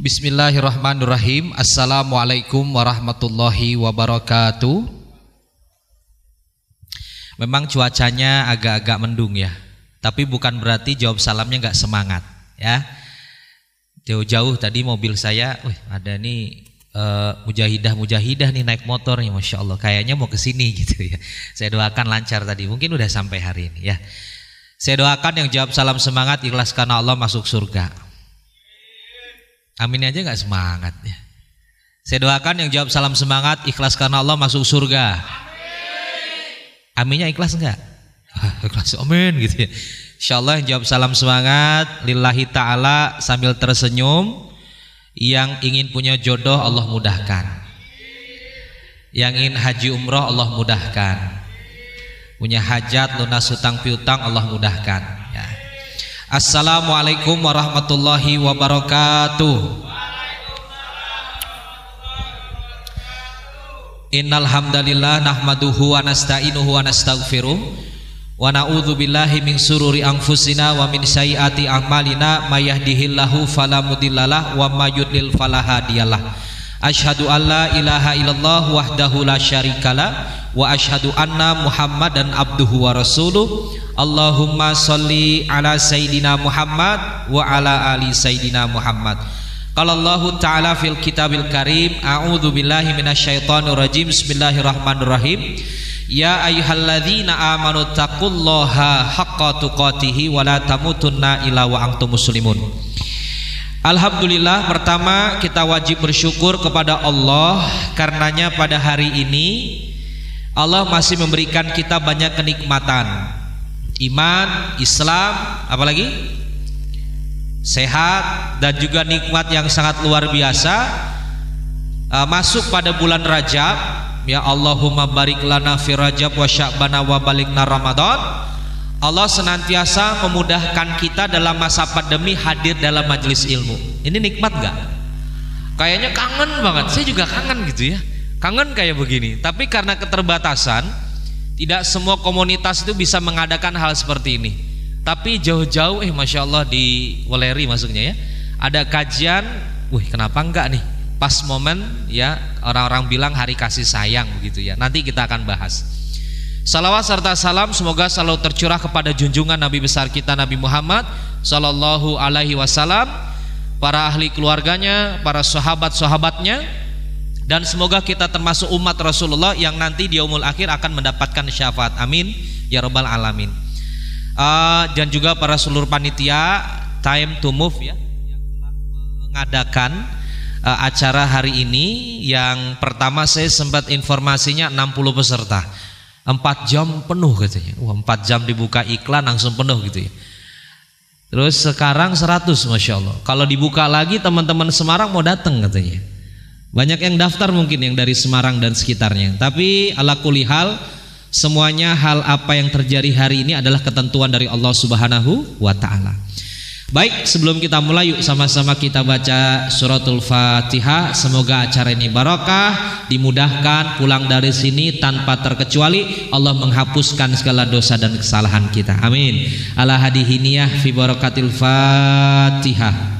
Bismillahirrahmanirrahim. Assalamualaikum warahmatullahi wabarakatuh. Memang cuacanya agak-agak mendung ya Tapi bukan berarti jawab salamnya nggak semangat ya. Jauh-jauh tadi mobil saya Wih ada nih uh, Mujahidah-mujahidah nih naik motor nih Masya Allah. Kayaknya mau ke sini gitu ya. Saya doakan lancar tadi Mungkin udah sampai hari ini ya. Saya doakan yang jawab salam semangat Ikhlas karena Allah masuk surga Amin aja nggak semangat ya. Saya doakan yang jawab salam semangat ikhlas karena Allah masuk surga. Aminnya ikhlas enggak? Ah, ikhlas amin gitu ya. Insyaallah yang jawab salam semangat lillahi taala sambil tersenyum yang ingin punya jodoh Allah mudahkan. Yang ingin haji umroh Allah mudahkan. Punya hajat lunas hutang piutang Allah mudahkan. Assalamualaikum warahmatullahi wabarakatuh. Innal hamdalillah nahmaduhu wa nasta'inuhu wa nastaghfiruh wa na'udzu billahi min sururi anfusina wa min sayyiati a'malina may yahdihillahu fala mudhillalah wa may yudlil fala hadiyalah. Asyhadu an la ilaha illallah wahdahu la syarikalah wa asyhadu anna Muhammadan abduhu wa rasuluh. Allahumma salli ala Sayyidina Muhammad wa ala ali Sayyidina Muhammad. Qala Allah Ta'ala fil kitabil karim A'udhu billahi minasyaitonir rajim Bismillahirrahmanirrahim. Ya ayyuhalladzina amanu taqullaha haqqa tuqatihi wa la tamutunna illa wa antum muslimun Alhamdulillah pertama kita wajib bersyukur kepada Allah karenanya pada hari ini Allah masih memberikan kita banyak kenikmatan. Iman, Islam, apalagi? Sehat dan juga nikmat yang sangat luar biasa. Uh, masuk pada bulan Rajab ya Allahumma barik lana fi Rajab wa sya'bana wa balikna Ramadan Allah senantiasa memudahkan kita dalam masa pandemi hadir dalam majelis ilmu ini nikmat gak? kayaknya kangen banget saya juga kangen gitu ya kangen kayak begini tapi karena keterbatasan tidak semua komunitas itu bisa mengadakan hal seperti ini. Tapi jauh-jauh eh Masya Allah di Waleri masuknya ya. Ada kajian, wih kenapa enggak nih? Pas momen ya orang-orang bilang hari kasih sayang begitu ya. Nanti kita akan bahas. Salawat serta salam semoga selalu tercurah kepada junjungan Nabi besar kita Nabi Muhammad Sallallahu alaihi wasallam Para ahli keluarganya, para sahabat-sahabatnya dan semoga kita termasuk umat Rasulullah yang nanti di umul akhir akan mendapatkan syafaat. Amin. Ya robbal alamin. Uh, dan juga para seluruh panitia time to move ya mengadakan uh, acara hari ini. Yang pertama saya sempat informasinya 60 peserta 4 jam penuh katanya wah 4 jam dibuka iklan langsung penuh gitu ya terus sekarang 100 Masya Allah kalau dibuka lagi teman-teman Semarang mau datang katanya banyak yang daftar mungkin yang dari Semarang dan sekitarnya. Tapi ala kulihal semuanya hal apa yang terjadi hari ini adalah ketentuan dari Allah Subhanahu wa taala. Baik, sebelum kita mulai yuk sama-sama kita baca suratul Fatihah. Semoga acara ini barokah, dimudahkan, pulang dari sini tanpa terkecuali Allah menghapuskan segala dosa dan kesalahan kita. Amin. Ala hadihiniyah fi barakatil Fatihah.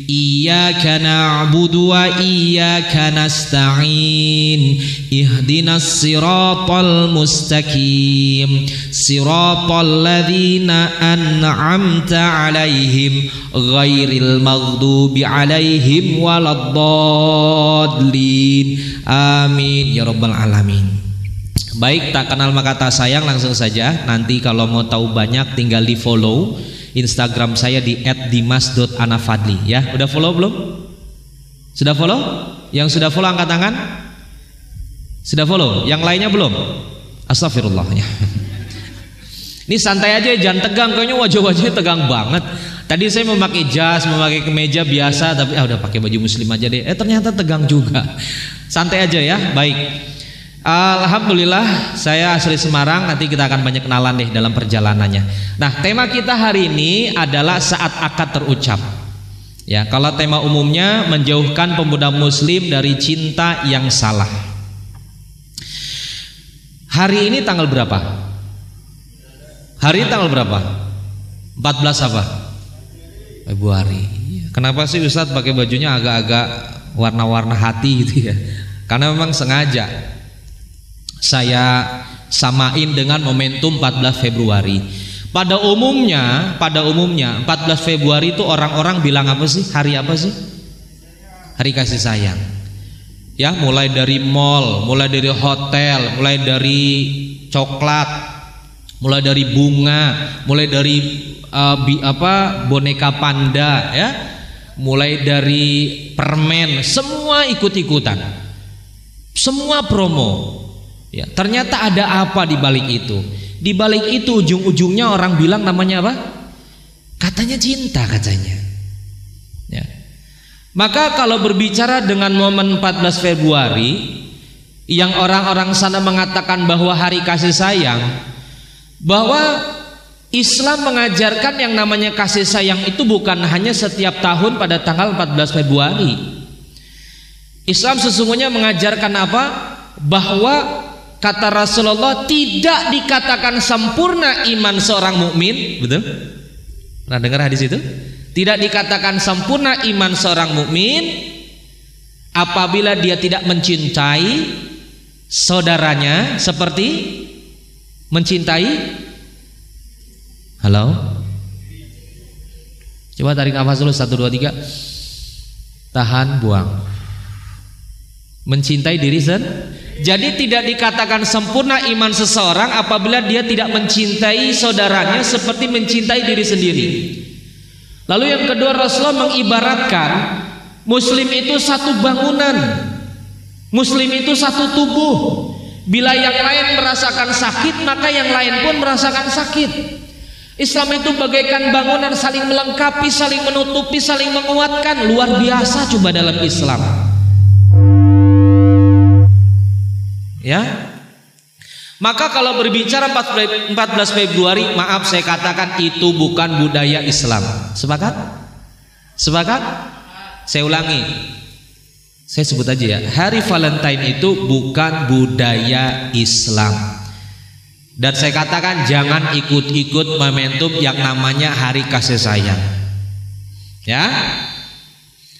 إياك نعبد وإياك نستعين اهدنا الصراط المستقيم صراط الذين أنعمت عليهم غير المغضوب عليهم ولا الضالين آمين يا رب العالمين Baik, tak kenal maka tak sayang langsung saja. Nanti kalau mau tahu banyak tinggal di follow Instagram saya di @dimas.anafadli ya. Udah follow belum? Sudah follow? Yang sudah follow angkat tangan? Sudah follow? Yang lainnya belum? Astagfirullah ya. Ini santai aja jangan tegang kayaknya wajah-wajahnya tegang banget. Tadi saya memakai jas, memakai kemeja biasa tapi ah udah pakai baju muslim aja deh. Eh ternyata tegang juga. Santai aja ya. Baik. Alhamdulillah saya asli Semarang nanti kita akan banyak kenalan deh dalam perjalanannya. Nah tema kita hari ini adalah saat akad terucap. Ya kalau tema umumnya menjauhkan pemuda Muslim dari cinta yang salah. Hari ini tanggal berapa? Hari ini tanggal berapa? 14 apa? Februari. Kenapa sih Ustadz pakai bajunya agak-agak warna-warna hati gitu ya? Karena memang sengaja saya samain dengan momentum 14 Februari. Pada umumnya, pada umumnya 14 Februari itu orang-orang bilang apa sih? Hari apa sih? Hari kasih sayang. Ya, mulai dari mall, mulai dari hotel, mulai dari coklat, mulai dari bunga, mulai dari uh, bi, apa boneka panda ya. Mulai dari permen, semua ikut-ikutan. Semua promo. Ya, ternyata ada apa di balik itu? Di balik itu ujung-ujungnya orang bilang namanya apa? Katanya cinta katanya. Ya. Maka kalau berbicara dengan momen 14 Februari yang orang-orang sana mengatakan bahwa hari kasih sayang, bahwa Islam mengajarkan yang namanya kasih sayang itu bukan hanya setiap tahun pada tanggal 14 Februari. Islam sesungguhnya mengajarkan apa? Bahwa Kata Rasulullah tidak dikatakan sempurna iman seorang mukmin, betul? Pernah dengar hadis itu? Tidak dikatakan sempurna iman seorang mukmin apabila dia tidak mencintai saudaranya seperti mencintai Halo? Coba tarik nafas dulu satu dua tiga. Tahan, buang. Mencintai diri sendiri jadi tidak dikatakan sempurna iman seseorang apabila dia tidak mencintai saudaranya seperti mencintai diri sendiri. Lalu yang kedua Rasulullah mengibaratkan muslim itu satu bangunan. Muslim itu satu tubuh. Bila yang lain merasakan sakit, maka yang lain pun merasakan sakit. Islam itu bagaikan bangunan saling melengkapi, saling menutupi, saling menguatkan. Luar biasa coba dalam Islam. Ya. Maka kalau berbicara 14 Februari, maaf saya katakan itu bukan budaya Islam. Sepakat? Sepakat? Saya ulangi. Saya sebut aja ya. Hari Valentine itu bukan budaya Islam. Dan saya katakan jangan ikut-ikut momentum yang namanya hari kasih sayang. Ya.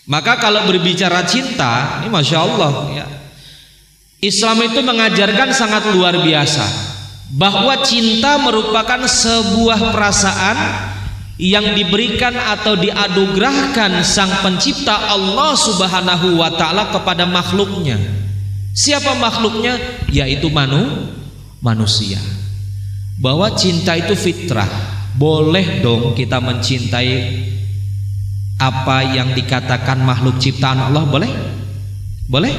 Maka kalau berbicara cinta, ini masya Allah ya Islam itu mengajarkan sangat luar biasa bahwa cinta merupakan sebuah perasaan yang diberikan atau diadugrahkan sang pencipta Allah Subhanahu wa taala kepada makhluknya. Siapa makhluknya? Yaitu manu manusia. Bahwa cinta itu fitrah. Boleh dong kita mencintai apa yang dikatakan makhluk ciptaan Allah boleh? Boleh?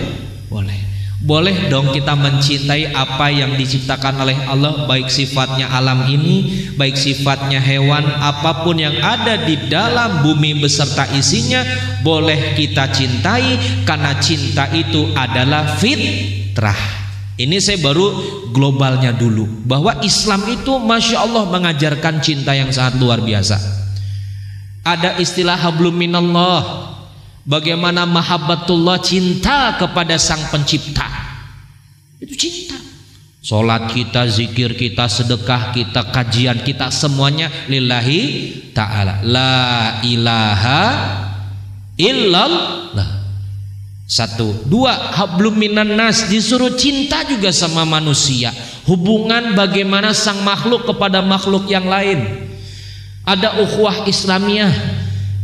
Boleh. Boleh dong kita mencintai apa yang diciptakan oleh Allah Baik sifatnya alam ini Baik sifatnya hewan Apa pun yang ada di dalam bumi beserta isinya Boleh kita cintai Karena cinta itu adalah fitrah. Ini saya baru globalnya dulu Bahwa Islam itu Masya Allah mengajarkan cinta yang sangat luar biasa. Ada istilah hablum minallah Bagaimana mahabbatullah cinta kepada sang pencipta. Itu cinta. Salat kita, zikir kita, sedekah kita, kajian kita semuanya lillahi taala. La ilaha illallah. Satu, dua, hablum minan nas disuruh cinta juga sama manusia. Hubungan bagaimana sang makhluk kepada makhluk yang lain. Ada ukhuwah Islamiyah,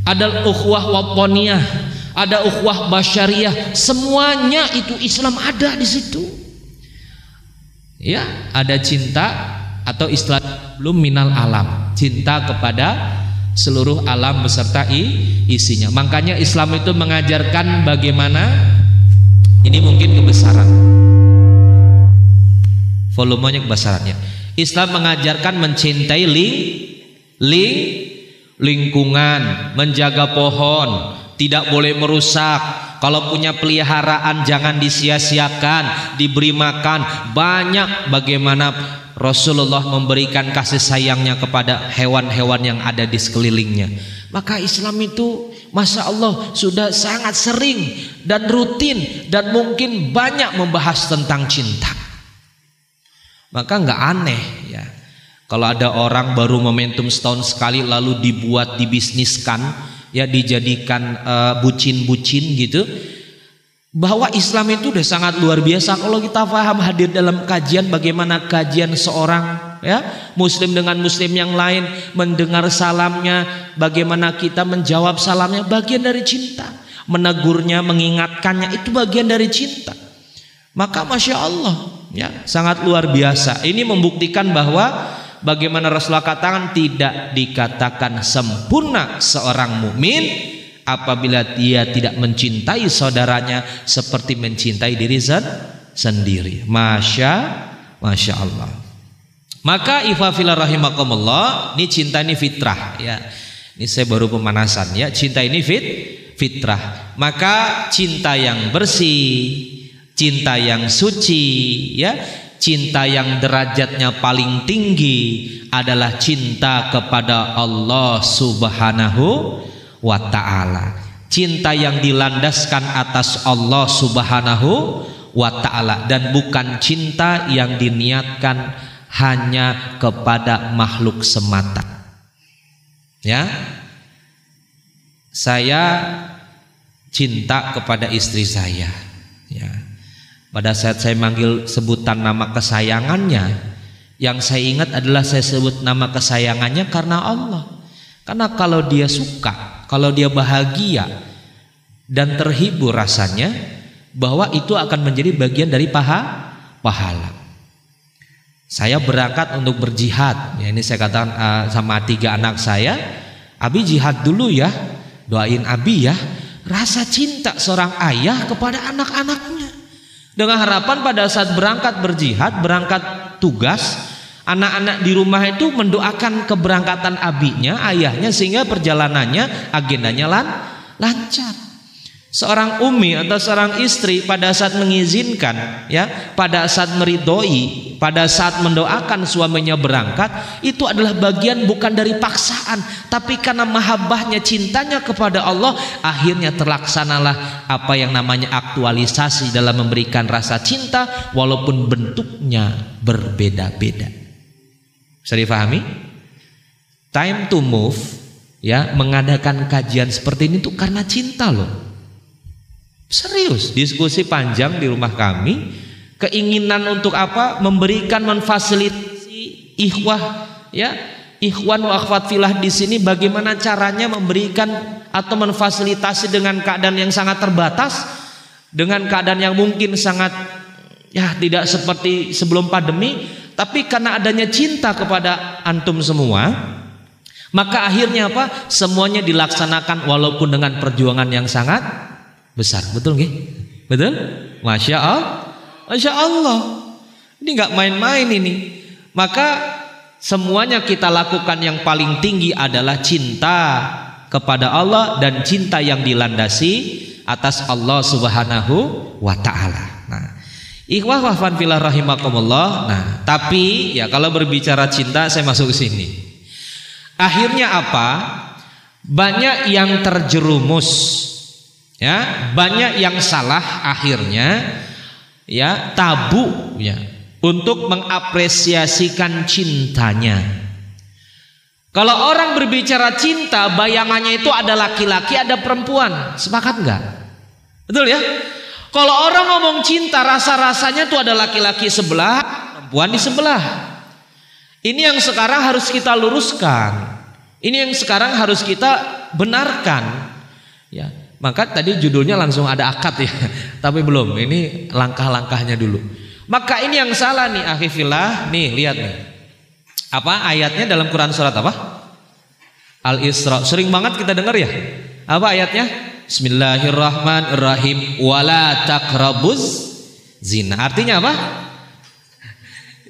ada ukhuwah waponiyah, ada ukhuwah basyariah, semuanya itu Islam ada di situ. Ya, ada cinta atau istilah belum minal alam, cinta kepada seluruh alam beserta isinya. Makanya Islam itu mengajarkan bagaimana ini mungkin kebesaran. Volumenya kebesarannya. Islam mengajarkan mencintai ling, ling lingkungan, menjaga pohon, tidak boleh merusak, Kalau punya peliharaan jangan disia-siakan, diberi makan. Banyak bagaimana Rasulullah memberikan kasih sayangnya kepada hewan-hewan yang ada di sekelilingnya. Maka Islam itu Masya Allah sudah sangat sering dan rutin dan mungkin banyak membahas tentang cinta. Maka nggak aneh ya. Kalau ada orang baru momentum setahun sekali lalu dibuat dibisniskan ya dijadikan eh, bucin-bucin uh, gitu. Bahwa Islam itu udah sangat luar biasa. Kalau kita paham hadir dalam kajian bagaimana kajian seorang ya muslim dengan muslim yang lain mendengar salamnya bagaimana kita menjawab salamnya bagian dari cinta. Menegurnya mengingatkannya itu bagian dari cinta. Maka masya Allah ya sangat luar biasa. Ini membuktikan bahwa bagaimana Rasulullah katakan tidak dikatakan sempurna seorang mukmin apabila dia tidak mencintai saudaranya seperti mencintai diri sendiri. Masya, masya Allah. Maka ifafila rahimakumullah, ini cinta ini fitrah ya. Ini saya baru pemanasan ya. Cinta ini fit fitrah. Maka cinta yang bersih, cinta yang suci ya, cinta yang derajatnya paling tinggi adalah cinta kepada Allah Subhanahu wa taala. Cinta yang dilandaskan atas Allah Subhanahu wa taala dan bukan cinta yang diniatkan hanya kepada makhluk semata. Ya. Saya cinta kepada istri saya. Pada saat saya manggil sebutan nama kesayangannya, yang saya ingat adalah saya sebut nama kesayangannya karena Allah. Karena kalau dia suka, kalau dia bahagia dan terhibur rasanya bahwa itu akan menjadi bagian dari paha pahala. Saya berangkat untuk berjihad. Ya, ini saya katakan uh, sama tiga anak saya, Abi jihad dulu ya. Doain Abi ya. Rasa cinta seorang ayah kepada anak-anaknya. Dengan harapan pada saat berangkat berjihad, berangkat tugas, Anak-anak di rumah itu mendoakan keberangkatan abinya, ayahnya sehingga perjalanannya agendanya lan lancar. Seorang umi atau seorang istri pada saat mengizinkan ya, pada saat meridoi, pada saat mendoakan suaminya berangkat, itu adalah bagian bukan dari paksaan, tapi karena mahabbahnya cintanya kepada Allah, akhirnya terlaksanalah apa yang namanya aktualisasi dalam memberikan rasa cinta walaupun bentuknya berbeda-beda. Bisa difahami? Time to move ya mengadakan kajian seperti ini tuh karena cinta loh. Serius, diskusi panjang di rumah kami. Keinginan untuk apa? Memberikan memfasilitasi ikhwah ya ikhwan wa akhwat filah di sini bagaimana caranya memberikan atau memfasilitasi dengan keadaan yang sangat terbatas dengan keadaan yang mungkin sangat ya tidak seperti sebelum pandemi tapi karena adanya cinta kepada antum semua, maka akhirnya apa? Semuanya dilaksanakan walaupun dengan perjuangan yang sangat besar. Betul nggih? Betul? Masya Allah. Masya Allah. Ini nggak main-main ini. Maka semuanya kita lakukan yang paling tinggi adalah cinta kepada Allah dan cinta yang dilandasi atas Allah Subhanahu wa taala. Nah, Ikhwah wafan filah rahimakumullah. Nah, tapi ya kalau berbicara cinta saya masuk ke sini. Akhirnya apa? Banyak yang terjerumus. Ya, banyak yang salah akhirnya ya tabu ya untuk mengapresiasikan cintanya. Kalau orang berbicara cinta, bayangannya itu ada laki-laki, ada perempuan. Sepakat enggak? Betul ya? Kalau orang ngomong cinta rasa-rasanya tuh ada laki-laki sebelah, perempuan di sebelah. Ini yang sekarang harus kita luruskan. Ini yang sekarang harus kita benarkan. Ya, maka tadi judulnya langsung ada akad ya, tapi belum. Ini langkah-langkahnya dulu. Maka ini yang salah nih akhifillah. Nih lihat nih. Apa ayatnya dalam Quran surat apa? Al-Isra. Sering banget kita dengar ya. Apa ayatnya? Bismillahirrahmanirrahim wala takrabuz zina. Artinya apa?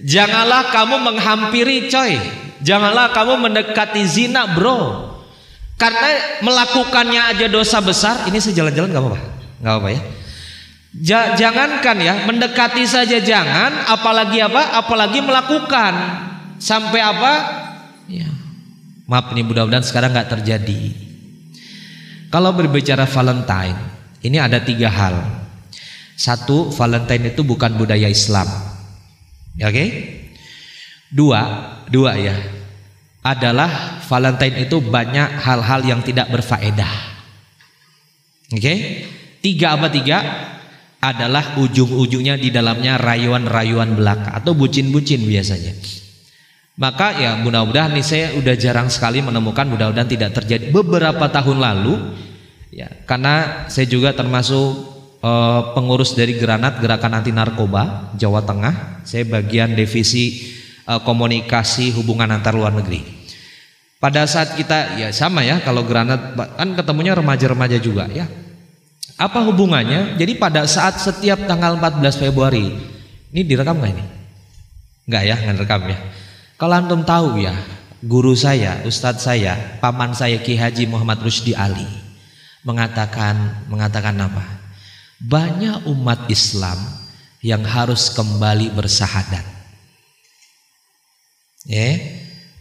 Janganlah kamu menghampiri coy. Janganlah kamu mendekati zina, bro. Karena melakukannya aja dosa besar. Ini sejalan-jalan gak apa-apa? nggak apa ya. Ja, jangankan ya, mendekati saja jangan, apalagi apa? Apalagi melakukan. Sampai apa? Ya. Maaf nih mudah-mudahan sekarang nggak terjadi. Kalau berbicara Valentine, ini ada tiga hal. Satu, Valentine itu bukan budaya Islam. Ya, Oke? Okay? Dua, dua ya. Adalah Valentine itu banyak hal-hal yang tidak berfaedah. Oke? Okay? Tiga apa tiga? Adalah ujung-ujungnya di dalamnya rayuan-rayuan belaka atau bucin-bucin biasanya. Maka ya mudah-mudahan nih saya udah jarang sekali menemukan mudah-mudahan tidak terjadi beberapa tahun lalu ya karena saya juga termasuk uh, pengurus dari Granat Gerakan Anti Narkoba Jawa Tengah. Saya bagian divisi uh, komunikasi hubungan antar luar negeri. Pada saat kita ya sama ya kalau Granat kan ketemunya remaja-remaja juga ya. Apa hubungannya? Jadi pada saat setiap tanggal 14 Februari ini direkam nggak ini? Enggak ya, nggak rekam ya. Kalau antum tahu ya, guru saya, ustadz saya, paman saya Ki Haji Muhammad Rusdi Ali mengatakan mengatakan apa? Banyak umat Islam yang harus kembali bersahadat. Ya,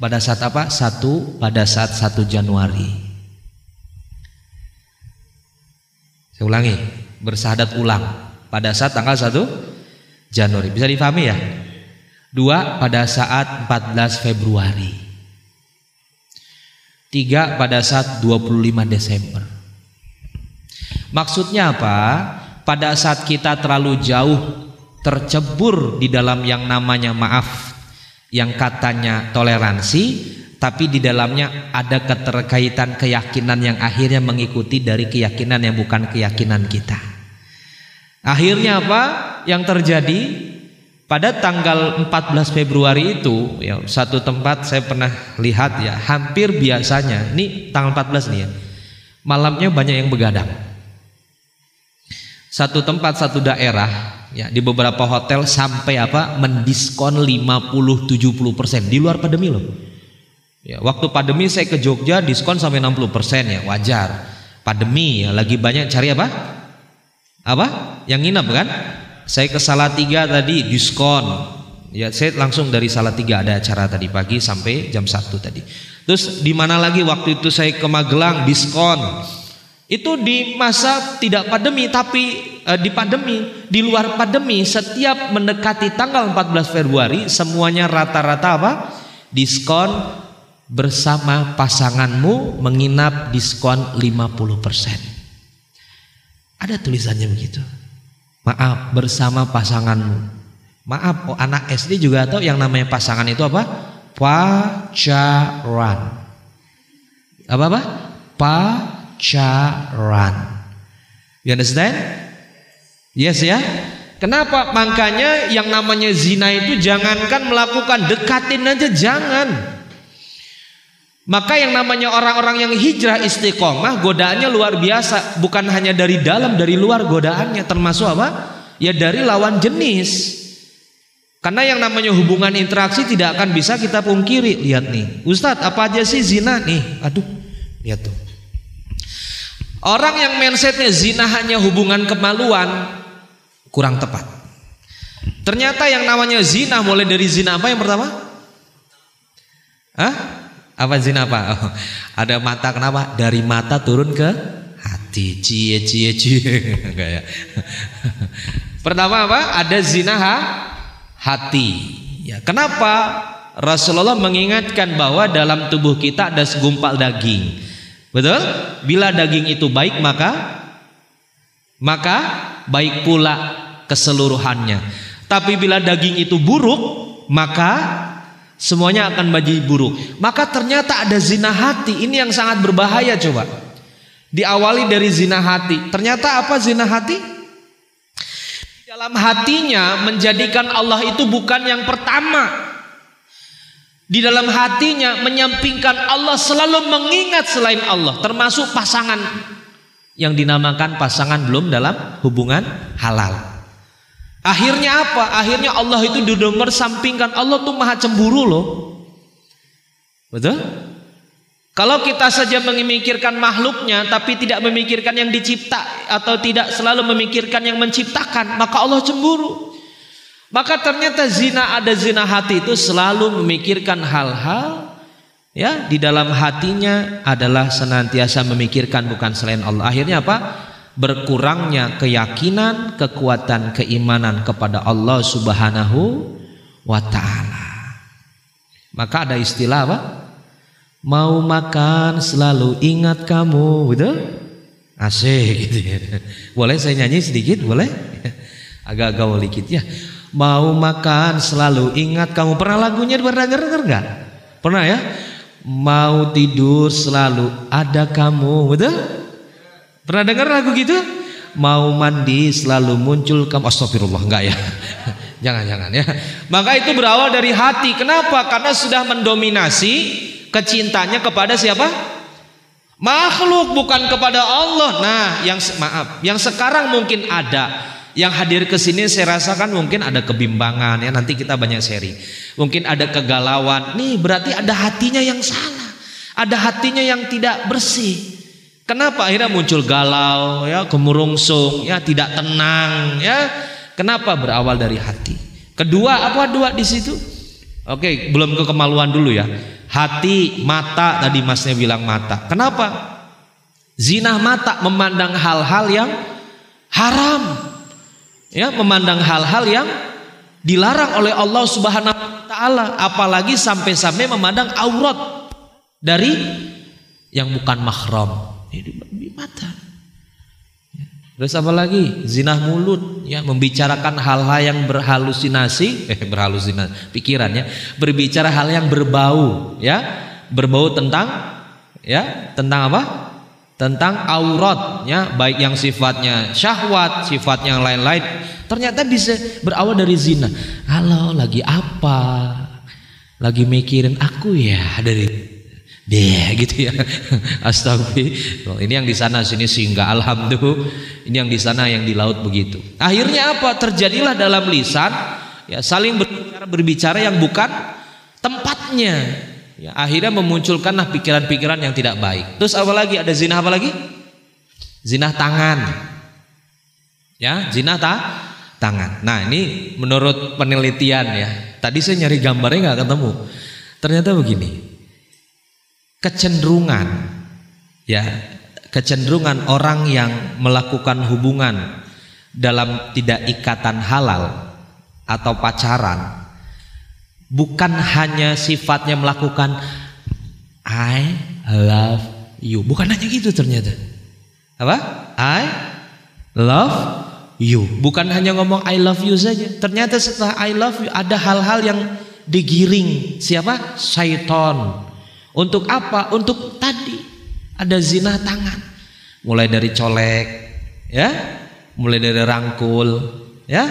pada saat apa? Satu pada saat satu Januari. Saya ulangi, bersahadat ulang pada saat tanggal 1 Januari. Bisa difahami ya? Dua pada saat 14 Februari. Tiga pada saat 25 Desember. Maksudnya apa? Pada saat kita terlalu jauh tercebur di dalam yang namanya maaf yang katanya toleransi tapi di dalamnya ada keterkaitan keyakinan yang akhirnya mengikuti dari keyakinan yang bukan keyakinan kita. Akhirnya apa yang terjadi? Pada tanggal 14 Februari itu ya satu tempat saya pernah lihat ya hampir biasanya ini tanggal 14 nih ya malamnya banyak yang begadang satu tempat satu daerah ya di beberapa hotel sampai apa mendiskon 50 70 persen. Di luar pandemi loh. Ya waktu pandemi saya ke Jogja diskon sampai 60 persen. Ya wajar. Pandemi ya lagi banyak cari apa? Apa? Yang nginep kan? Saya ke Salatiga tadi diskon. Ya, saya langsung dari Salatiga ada acara tadi pagi sampai jam 1 tadi. Terus di mana lagi waktu itu saya ke Magelang diskon. Itu di masa tidak pandemi tapi eh, di pandemi, di luar pandemi setiap mendekati tanggal 14 Februari semuanya rata-rata apa? Diskon bersama pasanganmu menginap diskon 50%. Ada tulisannya begitu. Maaf bersama pasanganmu. Maaf, oh, anak SD juga tahu yang namanya pasangan itu apa? Pacaran. Apa apa? Pacaran. You understand? Yes ya. Kenapa? Makanya yang namanya zina itu jangankan melakukan dekatin aja jangan. Maka yang namanya orang-orang yang hijrah istiqomah godaannya luar biasa, bukan hanya dari dalam, dari luar godaannya termasuk apa? Ya dari lawan jenis. Karena yang namanya hubungan interaksi tidak akan bisa kita pungkiri. Lihat nih, Ustadz apa aja sih zina nih? Aduh, lihat tuh. Orang yang mindsetnya zina hanya hubungan kemaluan kurang tepat. Ternyata yang namanya zina mulai dari zina apa yang pertama? Hah? Apa zina apa? Oh, ada mata kenapa? Dari mata turun ke hati. Cie cie cie. Enggak ya. Pertama apa? Ada zina ha? hati. Ya, kenapa? Rasulullah mengingatkan bahwa dalam tubuh kita ada segumpal daging. Betul? Bila daging itu baik maka maka baik pula keseluruhannya. Tapi bila daging itu buruk maka semuanya akan bagi buruk. Maka ternyata ada zina hati. Ini yang sangat berbahaya coba. Diawali dari zina hati. Ternyata apa zina hati? Dalam hatinya menjadikan Allah itu bukan yang pertama. Di dalam hatinya menyampingkan Allah selalu mengingat selain Allah, termasuk pasangan yang dinamakan pasangan belum dalam hubungan halal. Akhirnya apa? Akhirnya Allah itu didengar sampingkan. Allah tuh maha cemburu loh. Betul? Kalau kita saja memikirkan makhluknya tapi tidak memikirkan yang dicipta atau tidak selalu memikirkan yang menciptakan, maka Allah cemburu. Maka ternyata zina ada zina hati itu selalu memikirkan hal-hal ya di dalam hatinya adalah senantiasa memikirkan bukan selain Allah. Akhirnya apa? Berkurangnya keyakinan, kekuatan keimanan kepada Allah Subhanahu wa taala. Maka ada istilah apa? Mau makan selalu ingat kamu, gitu? Asik gitu ya. Boleh saya nyanyi sedikit, boleh? Agak gaul dikit ya. Mau makan selalu ingat kamu. Pernah lagunya pernah denger enggak? Pernah ya? Mau tidur selalu ada kamu, betul? Pernah dengar lagu gitu? Mau mandi selalu muncul kamu. Astagfirullah enggak ya? Jangan-jangan ya. Maka itu berawal dari hati. Kenapa? Karena sudah mendominasi kecintanya kepada siapa? Makhluk bukan kepada Allah. Nah, yang maaf, yang sekarang mungkin ada yang hadir ke sini saya rasakan mungkin ada kebimbangan ya nanti kita banyak seri. Mungkin ada kegalauan. Nih berarti ada hatinya yang salah. Ada hatinya yang tidak bersih. Kenapa akhirnya muncul galau ya, kemurungsung ya, tidak tenang ya? Kenapa berawal dari hati? Kedua apa dua di situ? Oke, belum ke kemaluan dulu ya. Hati, mata tadi masnya bilang mata. Kenapa? Zina mata memandang hal-hal yang haram. Ya, memandang hal-hal yang dilarang oleh Allah Subhanahu wa taala, apalagi sampai-sampai memandang aurat dari yang bukan mahram. Ini mata. Terus apa lagi? Zinah mulut, ya membicarakan hal-hal yang berhalusinasi, eh berhalusinasi, pikirannya, berbicara hal yang berbau, ya, berbau tentang, ya, tentang apa? Tentang aurat, ya, baik yang sifatnya syahwat, sifat yang lain-lain, ternyata bisa berawal dari zina. Halo, lagi apa? Lagi mikirin aku ya dari deh gitu ya. Astagfirullah ini yang di sana sini sehingga alhamdulillah. Ini yang di sana yang di laut begitu. Akhirnya apa? Terjadilah dalam lisan ya saling berbicara berbicara yang bukan tempatnya ya akhirnya memunculkanlah pikiran-pikiran yang tidak baik. Terus apa lagi? Ada zina apa lagi? Zina tangan. Ya zina ta tangan. Nah ini menurut penelitian ya. Tadi saya nyari gambarnya nggak ketemu. Ternyata begini. Kecenderungan ya kecenderungan orang yang melakukan hubungan dalam tidak ikatan halal atau pacaran bukan hanya sifatnya melakukan I love you. Bukan hanya gitu ternyata. Apa? I love you. Bukan hanya ngomong I love you saja. Ternyata setelah I love you ada hal-hal yang digiring. Siapa? Syaiton untuk apa? Untuk tadi. Ada zina tangan. Mulai dari colek, ya, mulai dari rangkul, ya,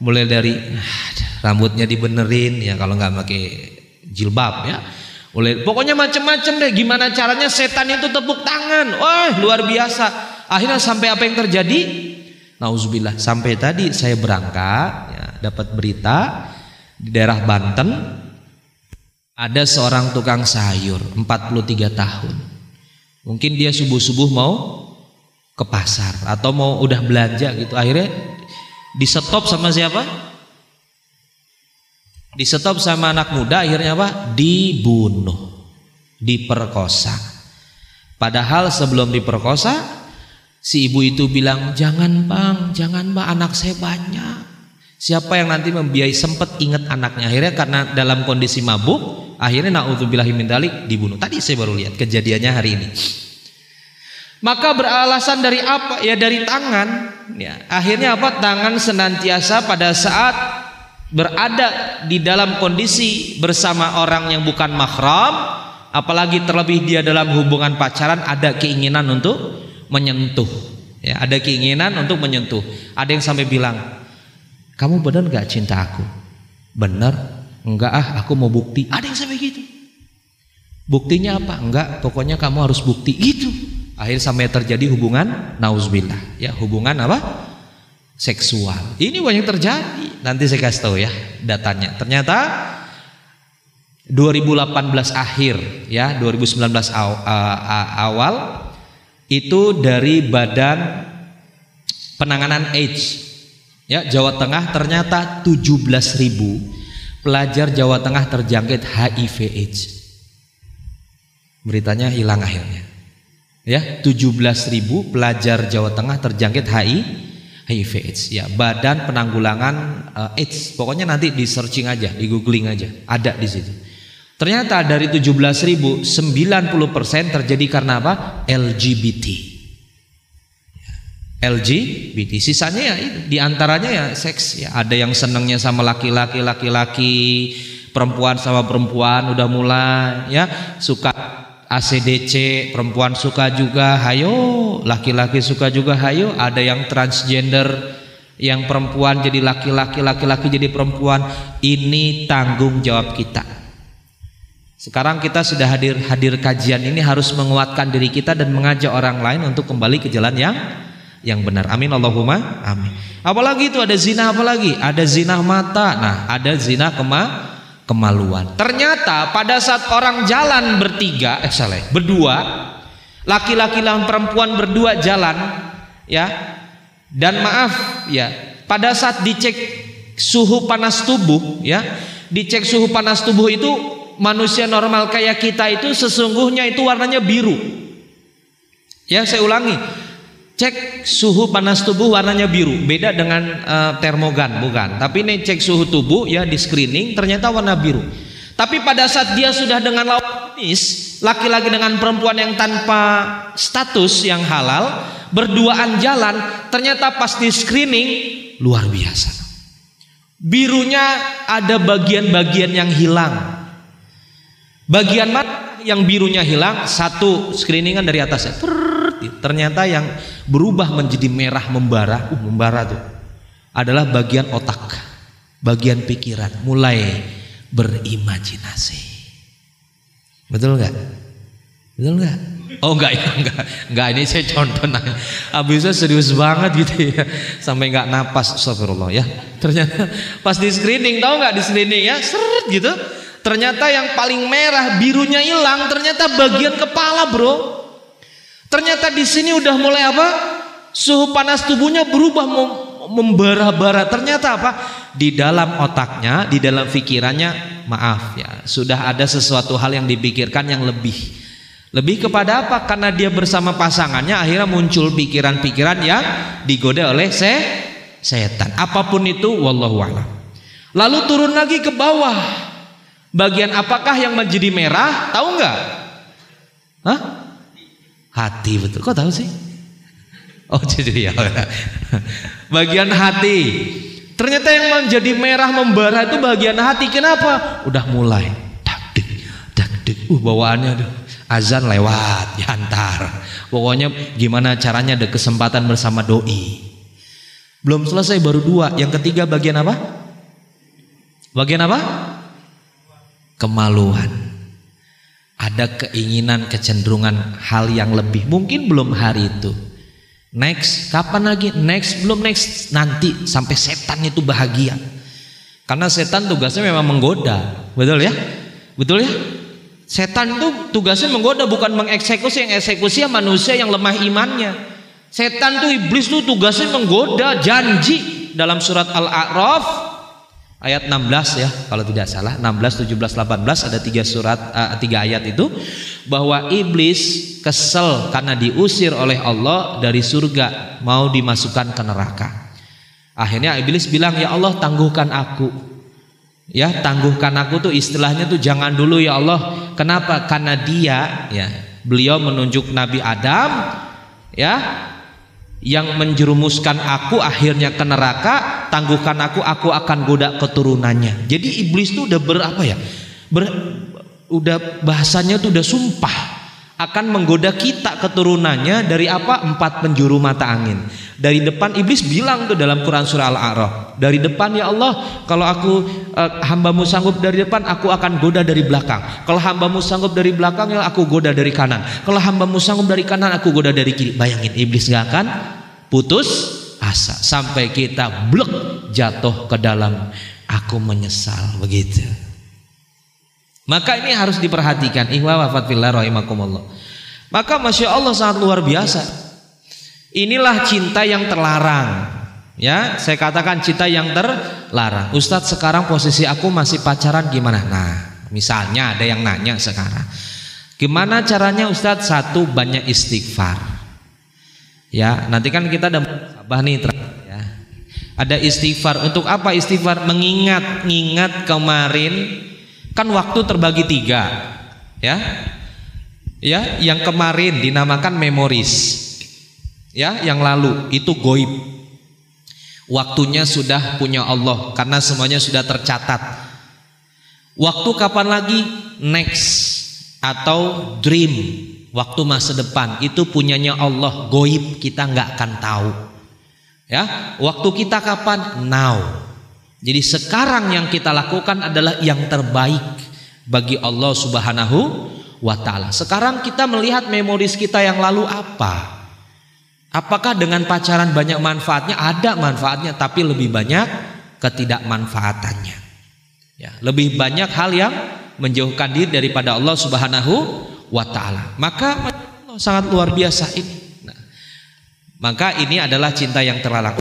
mulai dari ah, rambutnya dibenerin, ya kalau nggak pakai jilbab, ya. Mulai, pokoknya macam-macam deh. Gimana caranya setan itu tepuk tangan? Wah luar biasa. Akhirnya sampai apa yang terjadi? Nauzubillah. Sampai tadi saya berangkat, ya, dapat berita di daerah Banten ada seorang tukang sayur 43 tahun. Mungkin dia subuh-subuh mau ke pasar atau mau udah belanja gitu. Akhirnya di stop sama siapa? Di stop sama anak muda akhirnya apa? Dibunuh. Diperkosa. Padahal sebelum diperkosa si ibu itu bilang, "Jangan, Bang, jangan, Bang, anak saya banyak." Siapa yang nanti membiayai sempat ingat anaknya akhirnya karena dalam kondisi mabuk Akhirnya naudzubillahi min dalik dibunuh. Tadi saya baru lihat kejadiannya hari ini. Maka beralasan dari apa? Ya dari tangan. Ya, akhirnya apa? Tangan senantiasa pada saat berada di dalam kondisi bersama orang yang bukan mahram, apalagi terlebih dia dalam hubungan pacaran ada keinginan untuk menyentuh. Ya, ada keinginan untuk menyentuh. Ada yang sampai bilang, "Kamu benar gak cinta aku?" Benar. Enggak ah, aku mau bukti. Ada yang sampai gitu. Buktinya apa? Enggak, pokoknya kamu harus bukti gitu. Akhir sampai terjadi hubungan nauzubillah, ya, hubungan apa? Seksual. Ini banyak terjadi. Nanti saya kasih tahu ya datanya. Ternyata 2018 akhir ya 2019 awal itu dari Badan Penanganan AIDS ya Jawa Tengah ternyata 17.000 pelajar Jawa Tengah terjangkit HIV AIDS beritanya hilang akhirnya ya 17.000 pelajar Jawa Tengah terjangkit HIV HIV AIDS ya Badan Penanggulangan uh, AIDS pokoknya nanti di searching aja di googling aja ada di situ Ternyata dari 17.000 90% terjadi karena apa? LGBT. LGBT. Sisanya ya di antaranya ya seks ya. Ada yang senangnya sama laki-laki, laki-laki, perempuan sama perempuan udah mulai ya suka ACDC, perempuan suka juga, hayo, laki-laki suka juga, hayo. Ada yang transgender, yang perempuan jadi laki-laki, laki-laki jadi perempuan. Ini tanggung jawab kita. Sekarang kita sudah hadir hadir kajian ini harus menguatkan diri kita dan mengajak orang lain untuk kembali ke jalan yang yang benar. Amin Allahumma amin. Apalagi itu ada zina apalagi? Ada zina mata. Nah, ada zina kema kemaluan. Ternyata pada saat orang jalan bertiga, eh salah, berdua, laki-laki dan perempuan berdua jalan, ya. Dan maaf, ya, pada saat dicek suhu panas tubuh, ya, dicek suhu panas tubuh itu manusia normal kayak kita itu sesungguhnya itu warnanya biru. Ya, saya ulangi. Cek suhu panas tubuh warnanya biru, beda dengan uh, termogan, bukan. Tapi ini cek suhu tubuh ya di screening ternyata warna biru. Tapi pada saat dia sudah dengan lawan jenis, laki-laki dengan perempuan yang tanpa status yang halal, berduaan jalan, ternyata pas di screening luar biasa. Birunya ada bagian-bagian yang hilang. Bagian mana yang birunya hilang? Satu screeningan dari atasnya. Ternyata yang berubah menjadi merah membara, uh, membara tuh adalah bagian otak, bagian pikiran, mulai berimajinasi. Betul nggak? Betul nggak? Oh enggak ya enggak enggak ini saya contoh nah. Abisnya serius banget gitu ya sampai enggak napas astagfirullah ya. Ternyata pas di screening tahu nggak di screening ya seret gitu Ternyata yang paling merah birunya hilang, ternyata bagian kepala, Bro. Ternyata di sini udah mulai apa? Suhu panas tubuhnya berubah membara-bara. Ternyata apa? Di dalam otaknya, di dalam pikirannya, maaf ya, sudah ada sesuatu hal yang dipikirkan yang lebih. Lebih kepada apa? Karena dia bersama pasangannya akhirnya muncul pikiran-pikiran yang digoda oleh se setan. Apa pun itu wallahu a'lam. Lalu turun lagi ke bawah. Bagian apakah yang menjadi merah? Tahu nggak? Hah? Hati betul. Kok tahu sih? Oh jadi ya. bagian hati. Ternyata yang menjadi merah membara itu bagian hati. Kenapa? Udah mulai. Dakdik, dakdik. Uh bawaannya aduh. Azan lewat, diantar. Pokoknya gimana caranya ada kesempatan bersama doi. Belum selesai baru dua. Yang ketiga bagian apa? Bagian apa? kemaluan. Ada keinginan, kecenderungan hal yang lebih. Mungkin belum hari itu. Next, kapan lagi? Next, belum next. Nanti sampai setan itu bahagia. Karena setan tugasnya memang menggoda. Betul ya? Betul ya? Setan itu tugasnya menggoda bukan mengeksekusi. Yang eksekusi ya manusia yang lemah imannya. Setan tuh iblis tuh tugasnya menggoda janji dalam surat Al-A'raf ayat 16 ya kalau tidak salah. 16 17 18 ada tiga surat uh, tiga ayat itu. Bahwa iblis kesel karena diusir oleh Allah dari surga mau dimasukkan ke neraka. Akhirnya iblis bilang ya Allah tangguhkan aku. Ya tangguhkan aku tuh istilahnya tuh jangan dulu ya Allah. Kenapa? Karena dia ya beliau menunjuk Nabi Adam ya yang menjerumuskan aku akhirnya ke neraka, tangguhkan aku, aku akan goda keturunannya. Jadi iblis itu udah berapa ya? Ber, udah bahasanya tuh udah sumpah akan menggoda kita keturunannya dari apa? Empat penjuru mata angin. Dari depan iblis bilang tuh dalam Quran surah Al-A'raf. Dari depan ya Allah, kalau aku uh, hambamu sanggup dari depan, aku akan goda dari belakang. Kalau hambamu sanggup dari belakang, ya aku goda dari kanan. Kalau hambamu sanggup dari kanan, aku goda dari kiri. Bayangin iblis nggak akan putus asa sampai kita blek jatuh ke dalam aku menyesal begitu. Maka ini harus diperhatikan. Maka Masya Allah sangat luar biasa. Inilah cinta yang terlarang. Ya, saya katakan cinta yang terlarang. Ustadz sekarang posisi aku masih pacaran gimana? Nah, misalnya ada yang nanya sekarang. Gimana caranya Ustadz? Satu banyak istighfar. Ya, nanti kan kita ada sabah nih ya. Ada istighfar. Untuk apa istighfar? Mengingat, ingat kemarin kan waktu terbagi tiga. Ya, ya, yang kemarin dinamakan memoris. Ya, yang lalu itu goib. Waktunya sudah punya Allah karena semuanya sudah tercatat. Waktu kapan lagi? Next atau dream, waktu masa depan itu punyanya Allah, goib kita nggak akan tahu. Ya, waktu kita kapan? Now. Jadi sekarang yang kita lakukan adalah yang terbaik bagi Allah Subhanahu wa taala. Sekarang kita melihat memoris kita yang lalu apa? Apakah dengan pacaran banyak manfaatnya? Ada manfaatnya, tapi lebih banyak ketidakmanfaatannya. Ya, lebih banyak hal yang menjauhkan diri daripada Allah Subhanahu wa taala. Maka Allah sangat luar biasa ini. Maka ini adalah cinta yang terlarang.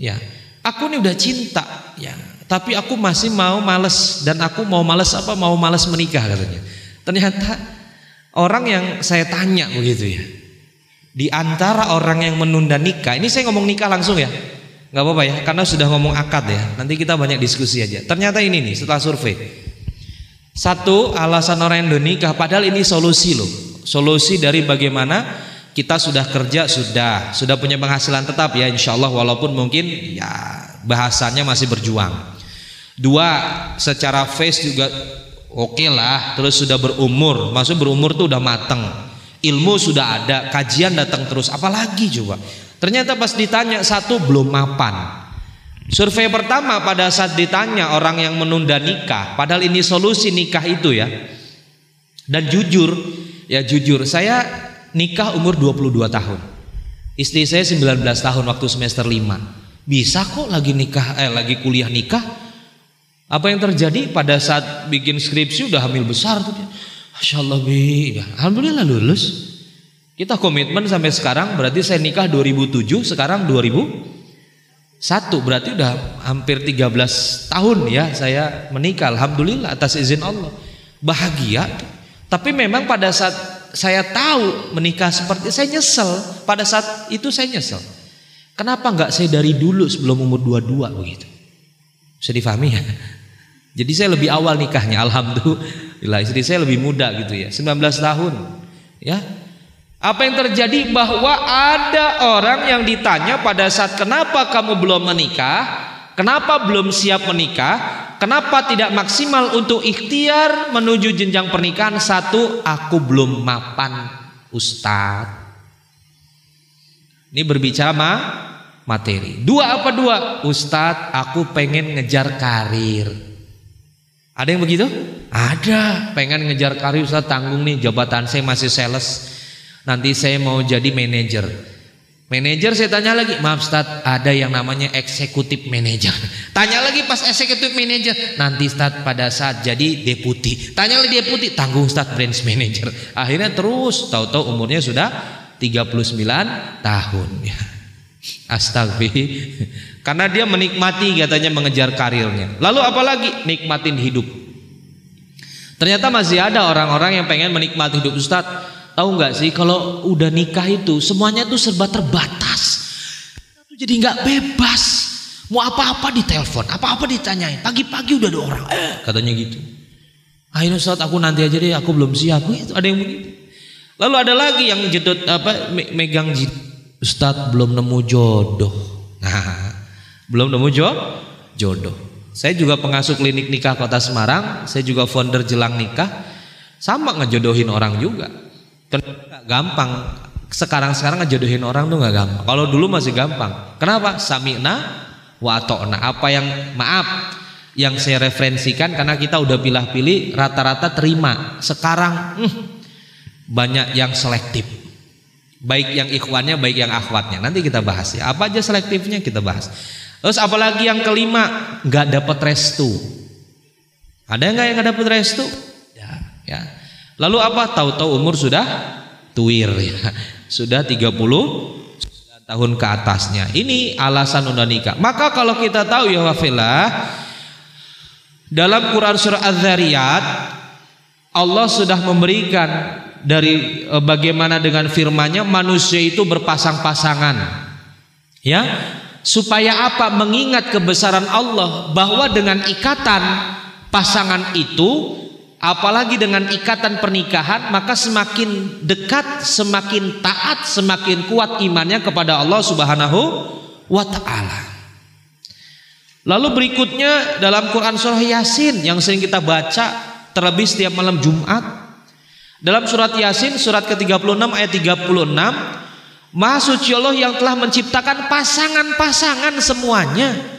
Ya, aku ini udah cinta, ya, tapi aku masih mau males dan aku mau males apa? Mau males menikah katanya. Ternyata orang yang saya tanya begitu ya di antara orang yang menunda nikah, ini saya ngomong nikah langsung ya, nggak apa-apa ya, karena sudah ngomong akad ya. Nanti kita banyak diskusi aja. Ternyata ini nih setelah survei, satu alasan orang yang nikah, padahal ini solusi loh, solusi dari bagaimana kita sudah kerja sudah, sudah punya penghasilan tetap ya, insya Allah walaupun mungkin ya bahasanya masih berjuang. Dua, secara face juga oke okay lah, terus sudah berumur, maksud berumur tuh udah mateng ilmu sudah ada, kajian datang terus, apalagi coba. Ternyata pas ditanya satu belum mapan. Survei pertama pada saat ditanya orang yang menunda nikah, padahal ini solusi nikah itu ya. Dan jujur, ya jujur, saya nikah umur 22 tahun. Istri saya 19 tahun waktu semester 5. Bisa kok lagi nikah eh lagi kuliah nikah. Apa yang terjadi pada saat bikin skripsi udah hamil besar tuh dia. Masya Allah bi, Alhamdulillah lulus. Kita komitmen sampai sekarang berarti saya nikah 2007, sekarang 2001 berarti udah hampir 13 tahun ya saya menikah. Alhamdulillah atas izin Allah. Bahagia. Tapi memang pada saat saya tahu menikah seperti saya nyesel. Pada saat itu saya nyesel. Kenapa nggak saya dari dulu sebelum umur 22 begitu? Bisa difahami ya? Jadi saya lebih awal nikahnya, alhamdulillah. Istri saya lebih muda gitu ya, 19 tahun. Ya. Apa yang terjadi bahwa ada orang yang ditanya pada saat kenapa kamu belum menikah? Kenapa belum siap menikah? Kenapa tidak maksimal untuk ikhtiar menuju jenjang pernikahan? Satu, aku belum mapan ustadz. Ini berbicara ma materi. Dua apa dua? Ustadz, aku pengen ngejar karir. Ada yang begitu? Ada. Pengen ngejar karir Ustaz tanggung nih jabatan saya masih sales. Nanti saya mau jadi manajer. Manajer saya tanya lagi, maaf Ustaz, ada yang namanya eksekutif manajer. Tanya lagi pas eksekutif manajer, nanti Ustaz pada saat jadi deputi. Tanya lagi deputi, tanggung Ustaz branch manager. Akhirnya terus, tahu-tahu umurnya sudah 39 tahun. Astagfirullah. Karena dia menikmati katanya mengejar karirnya. Lalu apalagi nikmatin hidup. Ternyata masih ada orang-orang yang pengen menikmati hidup Ustaz. Tahu nggak sih kalau udah nikah itu semuanya tuh serba terbatas. Jadi nggak bebas. Mau apa-apa ditelepon, apa-apa ditanyain. Pagi-pagi udah ada orang, eh, katanya gitu. Akhirnya Ustaz aku nanti aja deh, aku belum siap. Itu ada yang begitu. Lalu ada lagi yang jedot apa megang Ustaz belum nemu jodoh. Nah, belum nemu jo jodoh. Saya juga pengasuh klinik nikah Kota Semarang, saya juga founder Jelang Nikah. Sama ngejodohin orang juga. Gampang. Sekarang-sekarang ngejodohin orang tuh nggak gampang. Kalau dulu masih gampang. Kenapa? Sami'na wa ta'na. Apa yang maaf yang saya referensikan karena kita udah pilih-pilih rata-rata terima. Sekarang hmm, banyak yang selektif. Baik yang ikhwannya, baik yang akhwatnya. Nanti kita bahas ya. Apa aja selektifnya kita bahas. Terus apalagi yang kelima nggak dapat restu. Ada nggak yang nggak dapat restu? ya. Lalu apa? Tahu-tahu umur sudah tuir ya. Sudah 30 tahun ke atasnya. Ini alasan unda nikah. Maka kalau kita tahu ya wafilah dalam Quran surah Az-Zariyat Allah sudah memberikan dari e, bagaimana dengan firman-Nya manusia itu berpasang-pasangan. Ya. Supaya apa? Mengingat kebesaran Allah bahwa dengan ikatan pasangan itu apalagi dengan ikatan pernikahan maka semakin dekat, semakin taat, semakin kuat imannya kepada Allah Subhanahu wa taala. Lalu berikutnya dalam Quran surah Yasin yang sering kita baca terlebih setiap malam Jumat. Dalam surat Yasin surat ke-36 ayat 36 Maha suci Allah yang telah menciptakan pasangan-pasangan semuanya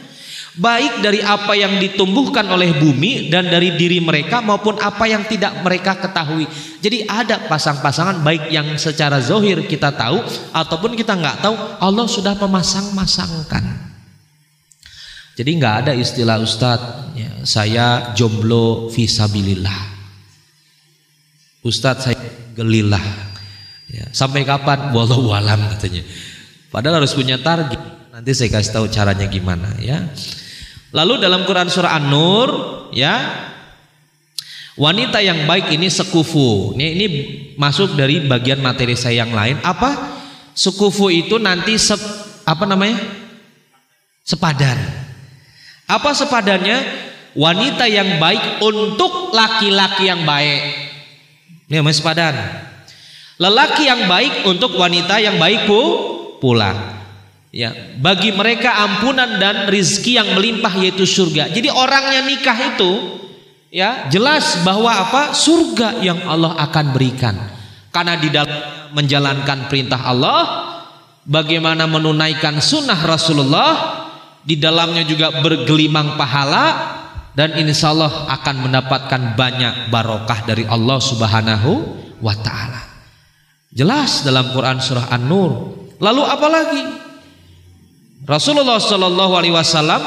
baik dari apa yang ditumbuhkan oleh bumi dan dari diri mereka maupun apa yang tidak mereka ketahui. Jadi ada pasang-pasangan baik yang secara zohir kita tahu ataupun kita nggak tahu Allah sudah memasang-masangkan. Jadi nggak ada istilah Ustadz ya, saya jomblo visabilillah. Ustadz saya gelilah. Ya, sampai kapan? Wallahu alam katanya. Padahal harus punya target. Nanti saya kasih tahu caranya gimana ya. Lalu dalam Quran surah An-Nur ya wanita yang baik ini sekufu. Ini, ini masuk dari bagian materi saya yang lain. Apa? Sekufu itu nanti sep, apa namanya? Sepadan. Apa sepadannya? Wanita yang baik untuk laki-laki yang baik. Ini namanya sepadan. Lelaki yang baik untuk wanita yang baik pula ya bagi mereka ampunan dan rizki yang melimpah yaitu surga. Jadi orang yang nikah itu ya jelas bahwa apa? Surga yang Allah akan berikan. Karena di dalam menjalankan perintah Allah bagaimana menunaikan sunnah Rasulullah di dalamnya juga bergelimang pahala dan insya Allah akan mendapatkan banyak barokah dari Allah subhanahu wa ta'ala. Jelas dalam Quran surah An-Nur. Lalu apa lagi Rasulullah Shallallahu Alaihi Wasallam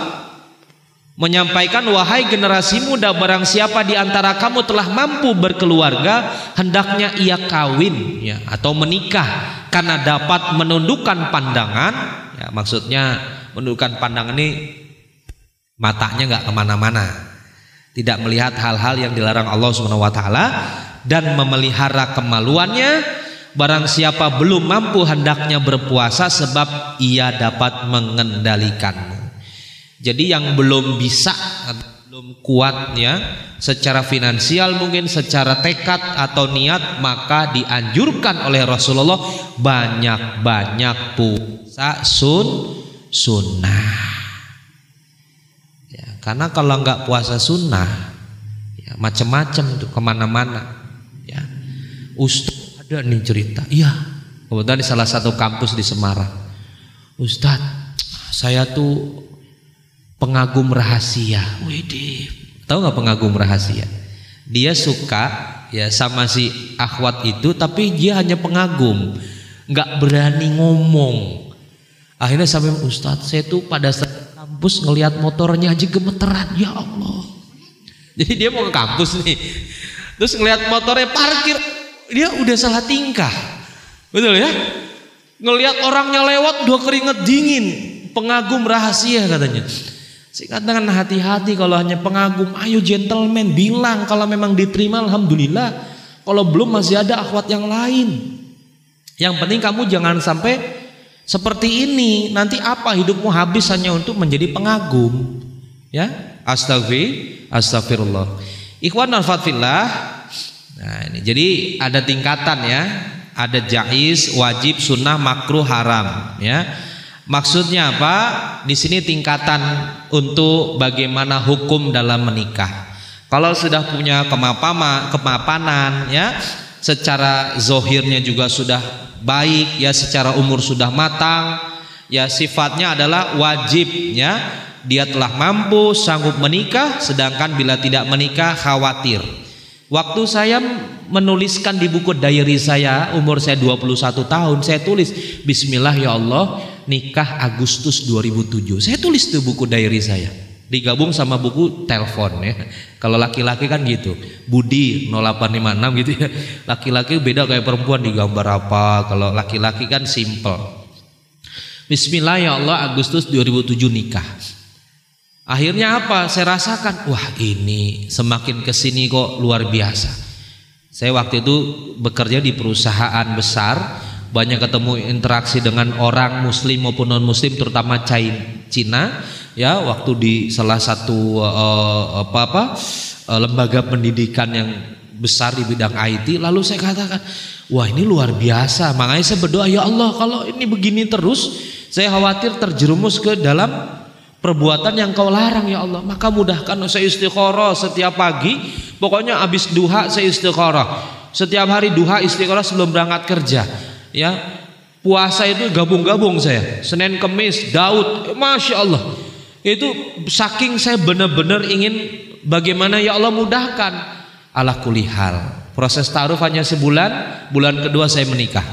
menyampaikan wahai generasi muda barang siapa di antara kamu telah mampu berkeluarga hendaknya ia kawin ya atau menikah karena dapat menundukkan pandangan. Ya maksudnya menundukkan pandangan ini matanya nggak ke mana-mana. Tidak melihat hal-hal yang dilarang Allah Subhanahu Wa Taala dan memelihara kemaluannya Barang siapa belum mampu hendaknya berpuasa sebab ia dapat mengendalikanmu. Jadi yang belum bisa belum kuat ya secara finansial mungkin secara tekad atau niat maka dianjurkan oleh Rasulullah banyak-banyak puasa sun sunnah. Ya, karena kalau nggak puasa sunnah ya macam-macam tuh ke mana-mana ya. Ustaz ada nih cerita. Iya. Kebetulan di salah satu kampus di Semarang. Ustadz, saya tuh pengagum rahasia. Widih. Tahu nggak pengagum rahasia? Dia suka ya sama si akhwat itu, tapi dia hanya pengagum, nggak berani ngomong. Akhirnya sampai Ustadz, saya tuh pada saat kampus ngelihat motornya aja gemeteran, ya Allah. Jadi dia mau ke kampus nih, terus ngelihat motornya parkir, dia udah salah tingkah. Betul ya? Ngelihat orangnya lewat udah keringet dingin, pengagum rahasia katanya. Saya katakan hati-hati kalau hanya pengagum, ayo gentleman bilang kalau memang diterima alhamdulillah. Kalau belum masih ada akhwat yang lain. Yang penting kamu jangan sampai seperti ini. Nanti apa hidupmu habis hanya untuk menjadi pengagum. Ya, astagfir, astagfirullah. Ikhwan al Nah, ini jadi ada tingkatan ya. Ada jais, wajib, sunnah, makruh, haram ya. Maksudnya apa? Di sini tingkatan untuk bagaimana hukum dalam menikah. Kalau sudah punya kemapama, kemapanan ya, secara zohirnya juga sudah baik ya, secara umur sudah matang, ya sifatnya adalah wajib ya. Dia telah mampu sanggup menikah, sedangkan bila tidak menikah khawatir Waktu saya menuliskan di buku diary saya umur saya 21 tahun saya tulis Bismillah ya Allah nikah Agustus 2007 saya tulis di buku diary saya digabung sama buku telepon ya. Kalau laki-laki kan gitu, Budi 0856 gitu ya. Laki-laki beda kayak perempuan digambar apa. Kalau laki-laki kan simple. Bismillah ya Allah Agustus 2007 nikah. Akhirnya apa? Saya rasakan, wah ini semakin ke sini kok luar biasa. Saya waktu itu bekerja di perusahaan besar, banyak ketemu interaksi dengan orang Muslim maupun non Muslim, terutama Cina. Ya, waktu di salah satu uh, apa apa uh, lembaga pendidikan yang besar di bidang IT, lalu saya katakan, wah ini luar biasa. Makanya saya berdoa, ya Allah kalau ini begini terus, saya khawatir terjerumus ke dalam perbuatan yang kau larang ya Allah. Maka mudahkan saya istikharah setiap pagi. Pokoknya habis duha saya istikharah. Setiap hari duha istikharah sebelum berangkat kerja. Ya, puasa itu gabung-gabung saya. Senin, Kemis, Daud, masya Allah. Itu saking saya benar-benar ingin bagaimana ya Allah mudahkan. Allah kulihal. Proses taruh hanya sebulan, bulan kedua saya menikah.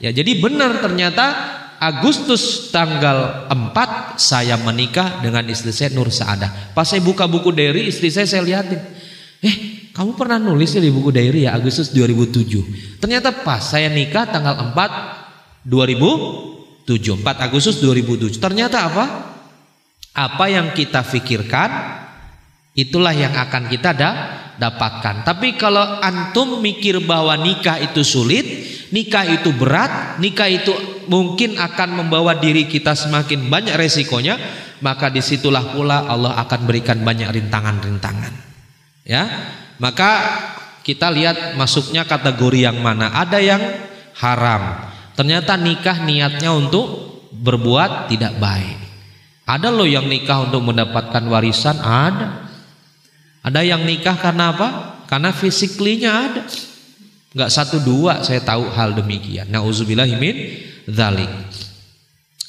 Ya, jadi benar ternyata Agustus tanggal 4 saya menikah dengan istri saya Nur Saadah. Pas saya buka buku diary istri saya saya lihatin. Eh, kamu pernah nulis di buku diary ya Agustus 2007. Ternyata pas saya nikah tanggal 4 2007. 4 Agustus 2007. Ternyata apa? Apa yang kita pikirkan itulah yang akan kita da dapatkan. Tapi kalau antum mikir bahwa nikah itu sulit, nikah itu berat, nikah itu mungkin akan membawa diri kita semakin banyak resikonya, maka di situlah pula Allah akan berikan banyak rintangan-rintangan. Ya, maka kita lihat masuknya kategori yang mana. Ada yang haram. Ternyata nikah niatnya untuk berbuat tidak baik. Ada loh yang nikah untuk mendapatkan warisan, ada. Ada yang nikah karena apa? Karena fisiklinya ada. Enggak satu dua saya tahu hal demikian. Nauzubillahimin dzalik.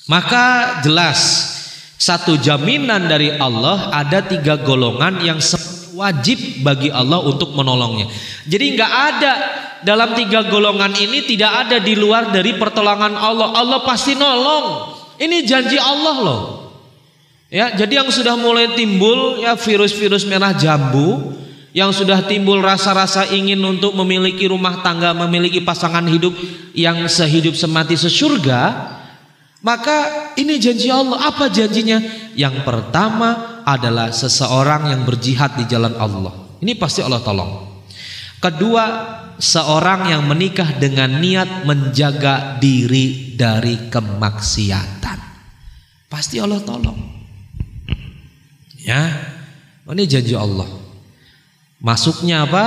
Maka jelas satu jaminan dari Allah ada tiga golongan yang wajib bagi Allah untuk menolongnya. Jadi enggak ada dalam tiga golongan ini tidak ada di luar dari pertolongan Allah. Allah pasti nolong. Ini janji Allah loh. Ya, jadi yang sudah mulai timbul ya virus-virus merah jambu yang sudah timbul rasa-rasa ingin untuk memiliki rumah tangga, memiliki pasangan hidup yang sehidup semati sesurga, maka ini janji Allah. Apa janjinya? Yang pertama adalah seseorang yang berjihad di jalan Allah. Ini pasti Allah tolong. Kedua, seorang yang menikah dengan niat menjaga diri dari kemaksiatan. Pasti Allah tolong. Ya. Ini janji Allah. Masuknya apa?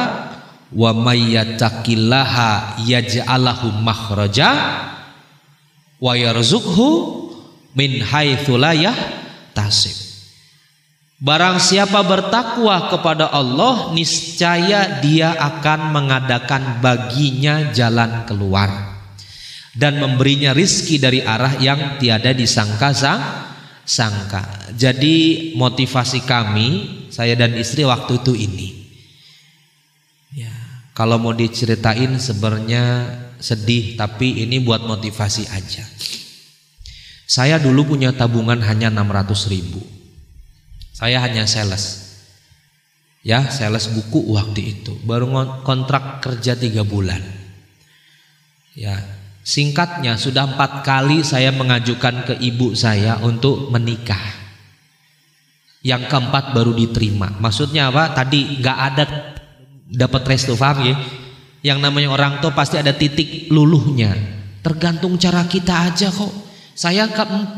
Wa mayyattaqillaha yaj'alahu makhraja wa yarzuqhu min haitsu la yahtasib. Barang siapa bertakwa kepada Allah, niscaya dia akan mengadakan baginya jalan keluar dan memberinya rizki dari arah yang tiada disangka sangka. Jadi motivasi kami, saya dan istri waktu itu ini. Kalau mau diceritain sebenarnya sedih tapi ini buat motivasi aja. Saya dulu punya tabungan hanya 600 ribu. Saya hanya sales. Ya, sales buku waktu itu. Baru kontrak kerja tiga bulan. Ya, singkatnya sudah empat kali saya mengajukan ke ibu saya untuk menikah. Yang keempat baru diterima. Maksudnya apa? Tadi nggak ada dapat restu paham ya yang namanya orang tua pasti ada titik luluhnya tergantung cara kita aja kok saya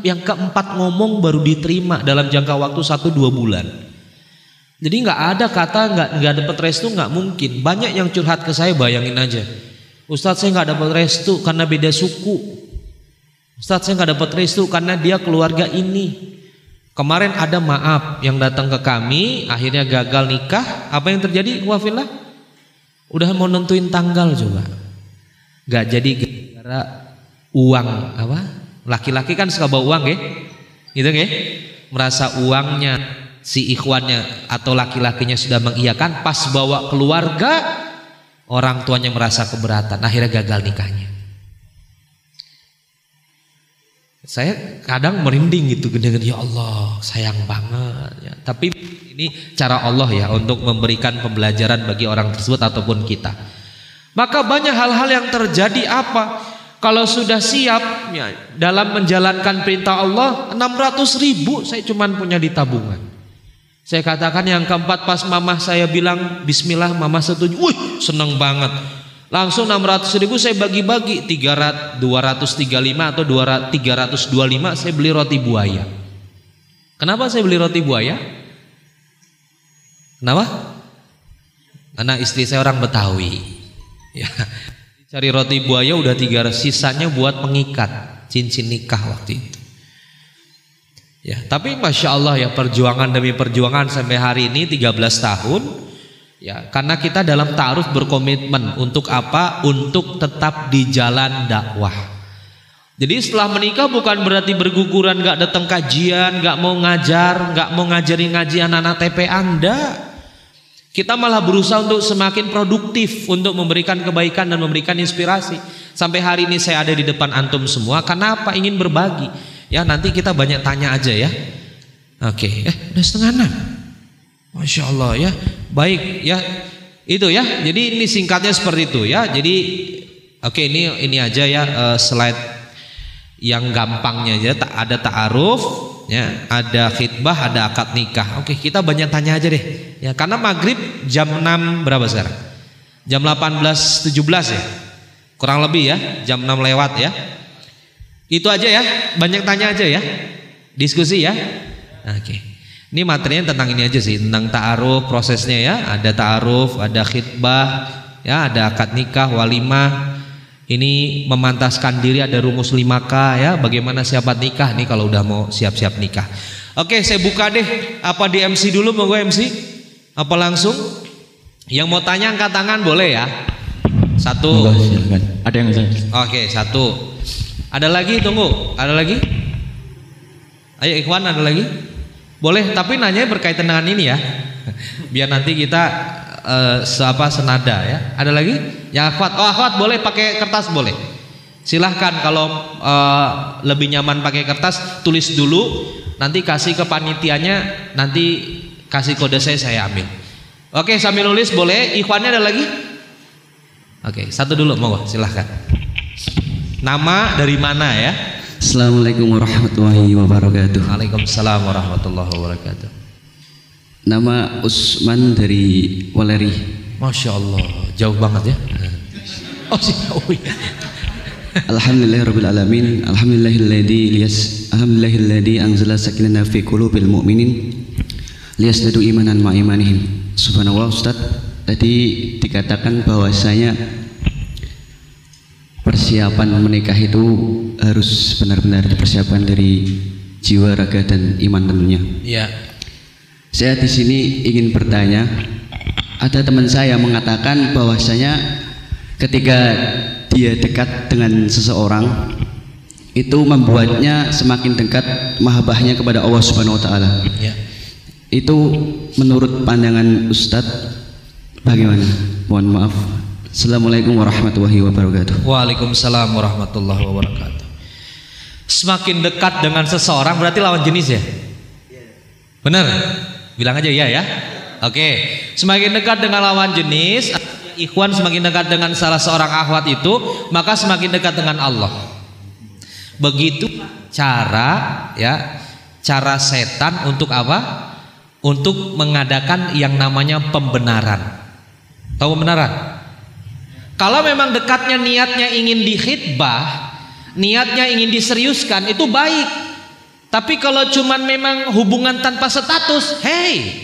yang keempat ngomong baru diterima dalam jangka waktu satu dua bulan jadi nggak ada kata nggak nggak dapat restu nggak mungkin banyak yang curhat ke saya bayangin aja Ustadz saya nggak dapat restu karena beda suku Ustadz saya nggak dapat restu karena dia keluarga ini Kemarin ada maaf yang datang ke kami, akhirnya gagal nikah. Apa yang terjadi? Wafillah Udah mau nentuin tanggal juga. Gak jadi gara uang apa? Laki-laki kan suka bawa uang ya. Gitu ya. Merasa uangnya si ikhwannya atau laki-lakinya sudah mengiyakan pas bawa keluarga orang tuanya merasa keberatan akhirnya gagal nikahnya Saya kadang merinding gitu dengan ya Allah sayang banget ya. Tapi ini cara Allah ya untuk memberikan pembelajaran bagi orang tersebut ataupun kita. Maka banyak hal-hal yang terjadi apa? Kalau sudah siap ya, dalam menjalankan perintah Allah 600 ribu saya cuman punya di tabungan. Saya katakan yang keempat pas mamah saya bilang Bismillah mama setuju. Wih seneng banget. Langsung 600 ribu saya bagi-bagi 235 atau 325 saya beli roti buaya. Kenapa saya beli roti buaya? Kenapa? Karena istri saya orang Betawi. Ya, cari roti buaya udah tiga sisanya buat mengikat cincin nikah waktu itu. Ya, tapi masya Allah ya perjuangan demi perjuangan sampai hari ini 13 tahun Ya, karena kita dalam ta'aruf berkomitmen untuk apa? Untuk tetap di jalan dakwah. Jadi setelah menikah bukan berarti berguguran gak datang kajian, gak mau ngajar, gak mau ngajari ngaji anak-anak TP Anda. Kita malah berusaha untuk semakin produktif untuk memberikan kebaikan dan memberikan inspirasi. Sampai hari ini saya ada di depan antum semua. Kenapa ingin berbagi? Ya nanti kita banyak tanya aja ya. Oke, eh udah setengah enam. Masya Allah ya. Baik ya. Itu ya. Jadi ini singkatnya seperti itu ya. Jadi oke okay, ini ini aja ya uh, slide yang gampangnya aja tak ada ta'aruf ya, ada khidbah, ada akad nikah. Oke, okay, kita banyak tanya aja deh. Ya, karena maghrib jam 6 berapa sekarang? Jam 18.17 ya. Kurang lebih ya, jam 6 lewat ya. Itu aja ya, banyak tanya aja ya. Diskusi ya. Oke. Okay. Ini materinya tentang ini aja sih, tentang ta'aruf prosesnya ya. Ada ta'aruf, ada khidbah, ya, ada akad nikah, walimah. Ini memantaskan diri ada rumus 5K ya, bagaimana siapa nikah nih kalau udah mau siap-siap nikah. Oke, saya buka deh apa di MC dulu mau gue MC? Apa langsung? Yang mau tanya angkat tangan boleh ya. Satu. Ada yang Oke, satu. Ada lagi tunggu, ada lagi? Ayo Ikhwan ada lagi? Boleh, tapi nanya berkaitan dengan ini ya. Biar nanti kita uh, apa senada ya. Ada lagi? Yang akhwat. Oh, akhwat boleh pakai kertas boleh. Silahkan kalau uh, lebih nyaman pakai kertas tulis dulu nanti kasih ke panitianya nanti kasih kode saya saya ambil. Oke, sambil nulis boleh. Ikhwannya ada lagi? Oke, satu dulu mau silahkan. Nama dari mana ya? Assalamualaikum warahmatullahi wabarakatuh. Waalaikumsalam warahmatullahi wabarakatuh. Nama Usman dari Waleri. Masya Allah, jauh banget ya. Oh sih jauh ya. Alhamdulillahirabbil alamin. Alhamdulillahilladzi liyas alhamdulillahilladzi anzala sakinah fi qulubil mu'minin liyasdadu imanan ma imanihim. Subhanallah Ustaz, tadi dikatakan bahwasanya persiapan menikah itu harus benar-benar dipersiapkan dari jiwa, raga dan iman tentunya. Iya. Saya di sini ingin bertanya, ada teman saya mengatakan bahwasanya ketika dia dekat dengan seseorang itu membuatnya semakin dekat mahabbahnya kepada Allah Subhanahu wa taala. Ya. Itu menurut pandangan Ustadz bagaimana? Mohon maaf. Assalamualaikum warahmatullahi wabarakatuh. Waalaikumsalam warahmatullahi wabarakatuh. Semakin dekat dengan seseorang berarti lawan jenis ya? Benar? Bilang aja iya ya. Oke. Semakin dekat dengan lawan jenis, ikhwan semakin dekat dengan salah seorang akhwat itu, maka semakin dekat dengan Allah. Begitu cara ya, cara setan untuk apa? Untuk mengadakan yang namanya pembenaran. Tahu pembenaran? Kalau memang dekatnya niatnya ingin dihitbah, niatnya ingin diseriuskan itu baik. Tapi kalau cuman memang hubungan tanpa status, hey,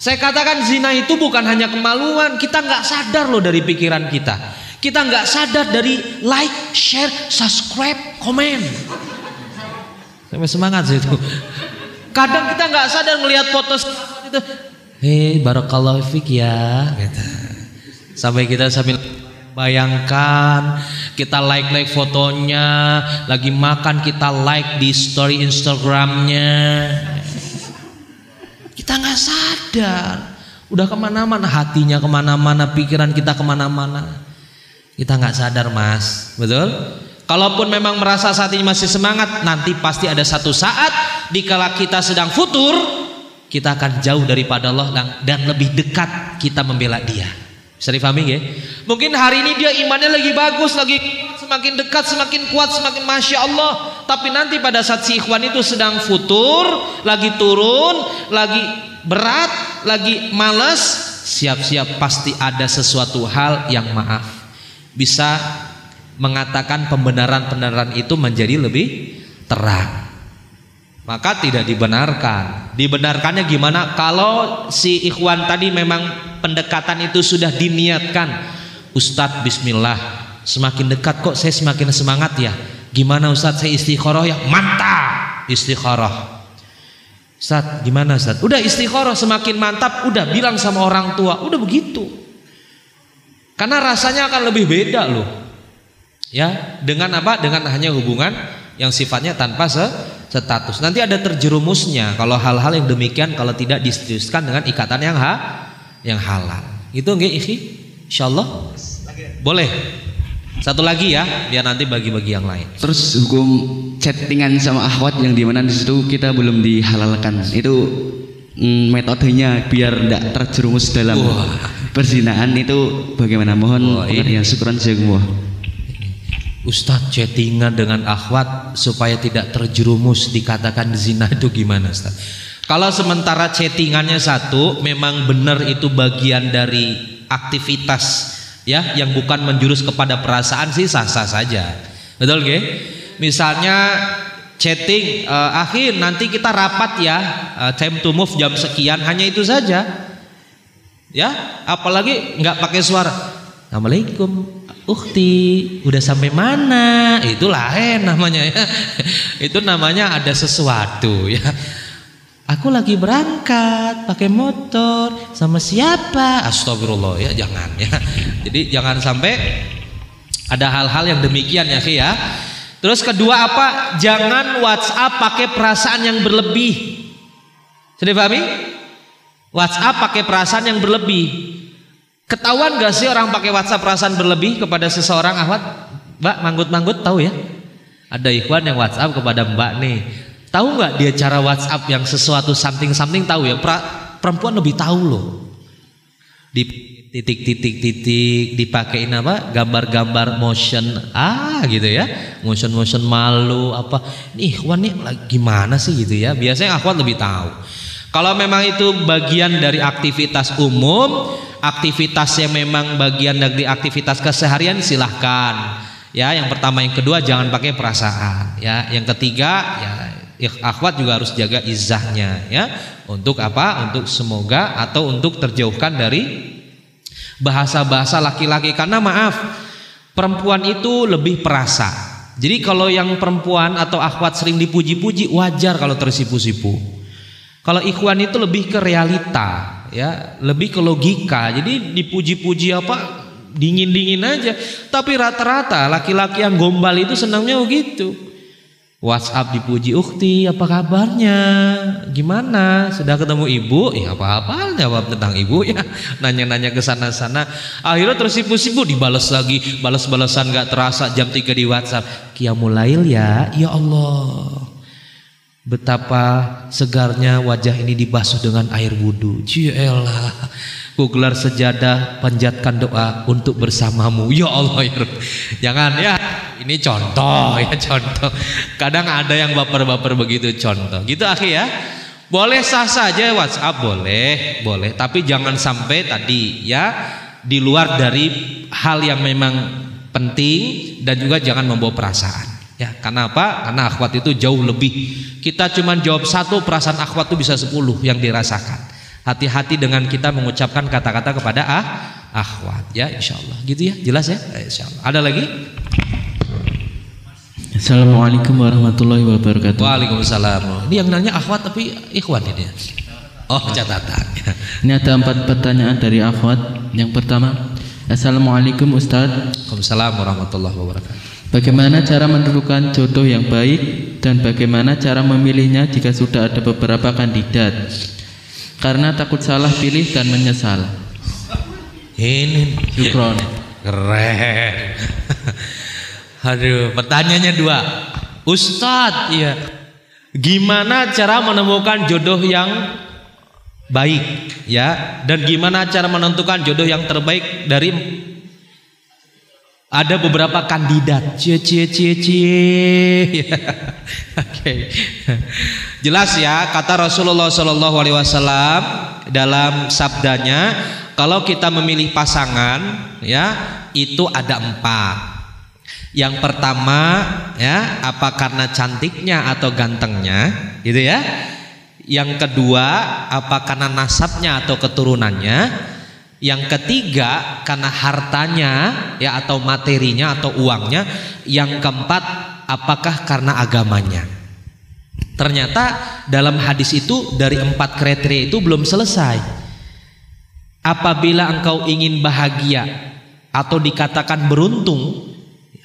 saya katakan zina itu bukan hanya kemaluan, kita nggak sadar loh dari pikiran kita. Kita nggak sadar dari like, share, subscribe, komen. Sampai semangat sih itu. Kadang kita nggak sadar ngelihat foto itu. Hei, barakallahu fik ya. Gitu. Sampai kita sambil Bayangkan kita like-like fotonya, lagi makan kita like di story Instagramnya. Kita nggak sadar, udah ke mana-mana hatinya ke mana-mana, pikiran kita ke mana-mana. Kita nggak sadar mas, betul? Kalaupun memang merasa saat ini masih semangat, nanti pasti ada satu saat dikala kita sedang futur, kita akan jauh daripada Allah dan lebih dekat kita membela Dia. Bisa difahami ya? Mungkin hari ini dia imannya lagi bagus, lagi semakin dekat, semakin kuat, semakin masya Allah. Tapi nanti pada saat si ikhwan itu sedang futur, lagi turun, lagi berat, lagi males, siap-siap pasti ada sesuatu hal yang maaf bisa mengatakan pembenaran-pembenaran itu menjadi lebih terang. Maka tidak dibenarkan. Dibenarkannya gimana? Kalau si ikhwan tadi memang pendekatan itu sudah diniatkan. Ustadz bismillah. Semakin dekat kok saya semakin semangat ya. Gimana Ustadz saya istikharah ya? Mantap istikharah. Ustadz gimana Ustadz? Udah istikharah semakin mantap. Udah bilang sama orang tua. Udah begitu. Karena rasanya akan lebih beda loh ya dengan apa dengan hanya hubungan yang sifatnya tanpa se status. Nanti ada terjerumusnya kalau hal-hal yang demikian kalau tidak disetuskan dengan ikatan yang ha yang halal. Itu enggak ikhi? Insyaallah. Boleh. Satu lagi ya biar nanti bagi-bagi yang lain. Terus hukum chattingan sama akhwat yang di mana di situ kita belum dihalalkan. Itu mm, metodenya biar tidak terjerumus dalam Wah. perzinahan itu bagaimana? Mohon pengertian syukuran jazakumullah Ustadz chattingan dengan akhwat supaya tidak terjerumus dikatakan zina itu gimana Ustaz? Kalau sementara chattingannya satu memang benar itu bagian dari aktivitas ya yang bukan menjurus kepada perasaan sih sah-sah saja. Betul gak? Misalnya chatting uh, akhir nanti kita rapat ya uh, time to move jam sekian hanya itu saja. Ya, apalagi nggak pakai suara. Assalamualaikum Ukti, udah sampai mana? Itu lain namanya ya. Itu namanya ada sesuatu ya. Aku lagi berangkat pakai motor sama siapa? Astagfirullah ya, jangan ya. Jadi jangan sampai ada hal-hal yang demikian ya, ya. Terus kedua apa? Jangan WhatsApp pakai perasaan yang berlebih. Sudah pahami? WhatsApp pakai perasaan yang berlebih. Ketahuan gak sih orang pakai WhatsApp perasaan berlebih kepada seseorang Ahmad? Mbak manggut-manggut tahu ya? Ada ikhwan yang WhatsApp kepada Mbak nih. Tahu nggak dia cara WhatsApp yang sesuatu something-something tahu ya? Perempuan lebih tahu loh. Di titik-titik-titik dipakein apa? Gambar-gambar motion ah gitu ya. Motion-motion malu apa. Nih ikhwan nih gimana sih gitu ya? Biasanya akhwat lebih tahu. Kalau memang itu bagian dari aktivitas umum, aktivitas yang memang bagian dari aktivitas keseharian silahkan. Ya yang pertama yang kedua jangan pakai perasaan. Ya yang ketiga ya akhwat juga harus jaga izahnya ya. Untuk apa? Untuk semoga atau untuk terjauhkan dari bahasa-bahasa laki-laki. Karena maaf perempuan itu lebih perasa. Jadi kalau yang perempuan atau akhwat sering dipuji-puji wajar kalau tersipu-sipu. Kalau ikhwan itu lebih ke realita ya lebih ke logika. Jadi dipuji-puji apa dingin-dingin aja. Tapi rata-rata laki-laki yang gombal itu senangnya begitu WhatsApp dipuji ukti apa kabarnya? Gimana? Sudah ketemu ibu? Ya apa-apa jawab tentang ibu ya. Nanya-nanya ke sana-sana. Akhirnya terus sipu-sipu dibalas lagi. Balas-balasan gak terasa jam 3 di WhatsApp. Kiamulail ya ya Allah Betapa segarnya wajah ini dibasuh dengan air wudhu. Cielah. Ku gelar sejadah panjatkan doa untuk bersamamu. Ya Allah ya Jangan ya. Ini contoh ya contoh. Kadang ada yang baper-baper begitu contoh. Gitu akhir ya. Boleh sah saja WhatsApp boleh, boleh. Tapi jangan sampai tadi ya di luar dari hal yang memang penting dan juga jangan membawa perasaan. Ya, karena apa? Karena akhwat itu jauh lebih. Kita cuma jawab satu, perasaan akhwat itu bisa sepuluh yang dirasakan. Hati-hati dengan kita mengucapkan kata-kata kepada ah, akhwat. Ya, insya Allah. Gitu ya, jelas ya? Eh, insya Allah. Ada lagi? Assalamualaikum warahmatullahi wabarakatuh. Waalaikumsalam. Ini yang nanya akhwat tapi ikhwan ini. Oh, catatan. Ini ada empat pertanyaan dari akhwat. Yang pertama, Assalamualaikum Ustaz. Waalaikumsalam warahmatullahi wabarakatuh. Bagaimana cara menentukan jodoh yang baik dan bagaimana cara memilihnya jika sudah ada beberapa kandidat? Karena takut salah pilih dan menyesal. Ini Syukron. Keren. Aduh, pertanyaannya dua. Ustadz, iya. Gimana cara menemukan jodoh yang baik, ya? Dan gimana cara menentukan jodoh yang terbaik dari ada beberapa kandidat. Cie cie cie cie. Oke. Jelas ya kata Rasulullah Shallallahu alaihi wasallam dalam sabdanya kalau kita memilih pasangan ya itu ada empat. Yang pertama ya apa karena cantiknya atau gantengnya gitu ya. Yang kedua apa karena nasabnya atau keturunannya. Yang ketiga karena hartanya ya atau materinya atau uangnya. Yang keempat apakah karena agamanya. Ternyata dalam hadis itu dari empat kriteria itu belum selesai. Apabila engkau ingin bahagia atau dikatakan beruntung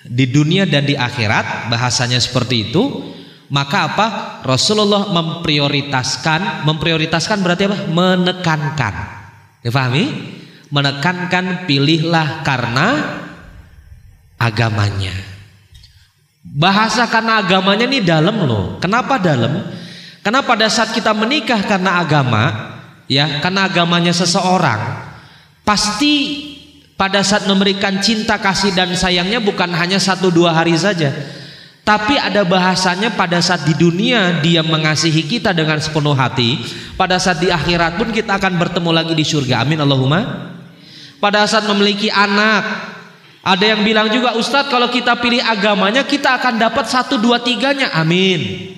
di dunia dan di akhirat, bahasanya seperti itu, maka apa? Rasulullah memprioritaskan, memprioritaskan berarti apa? Menekankan. Difahami? Menekankan pilihlah karena agamanya. Bahasa karena agamanya ini dalam loh. Kenapa dalam? Karena pada saat kita menikah karena agama, ya, karena agamanya seseorang, pasti pada saat memberikan cinta kasih dan sayangnya bukan hanya satu dua hari saja, tapi ada bahasanya pada saat di dunia dia mengasihi kita dengan sepenuh hati, pada saat di akhirat pun kita akan bertemu lagi di surga. Amin Allahumma pada saat memiliki anak. Ada yang bilang juga Ustadz kalau kita pilih agamanya kita akan dapat satu dua tiganya. Amin.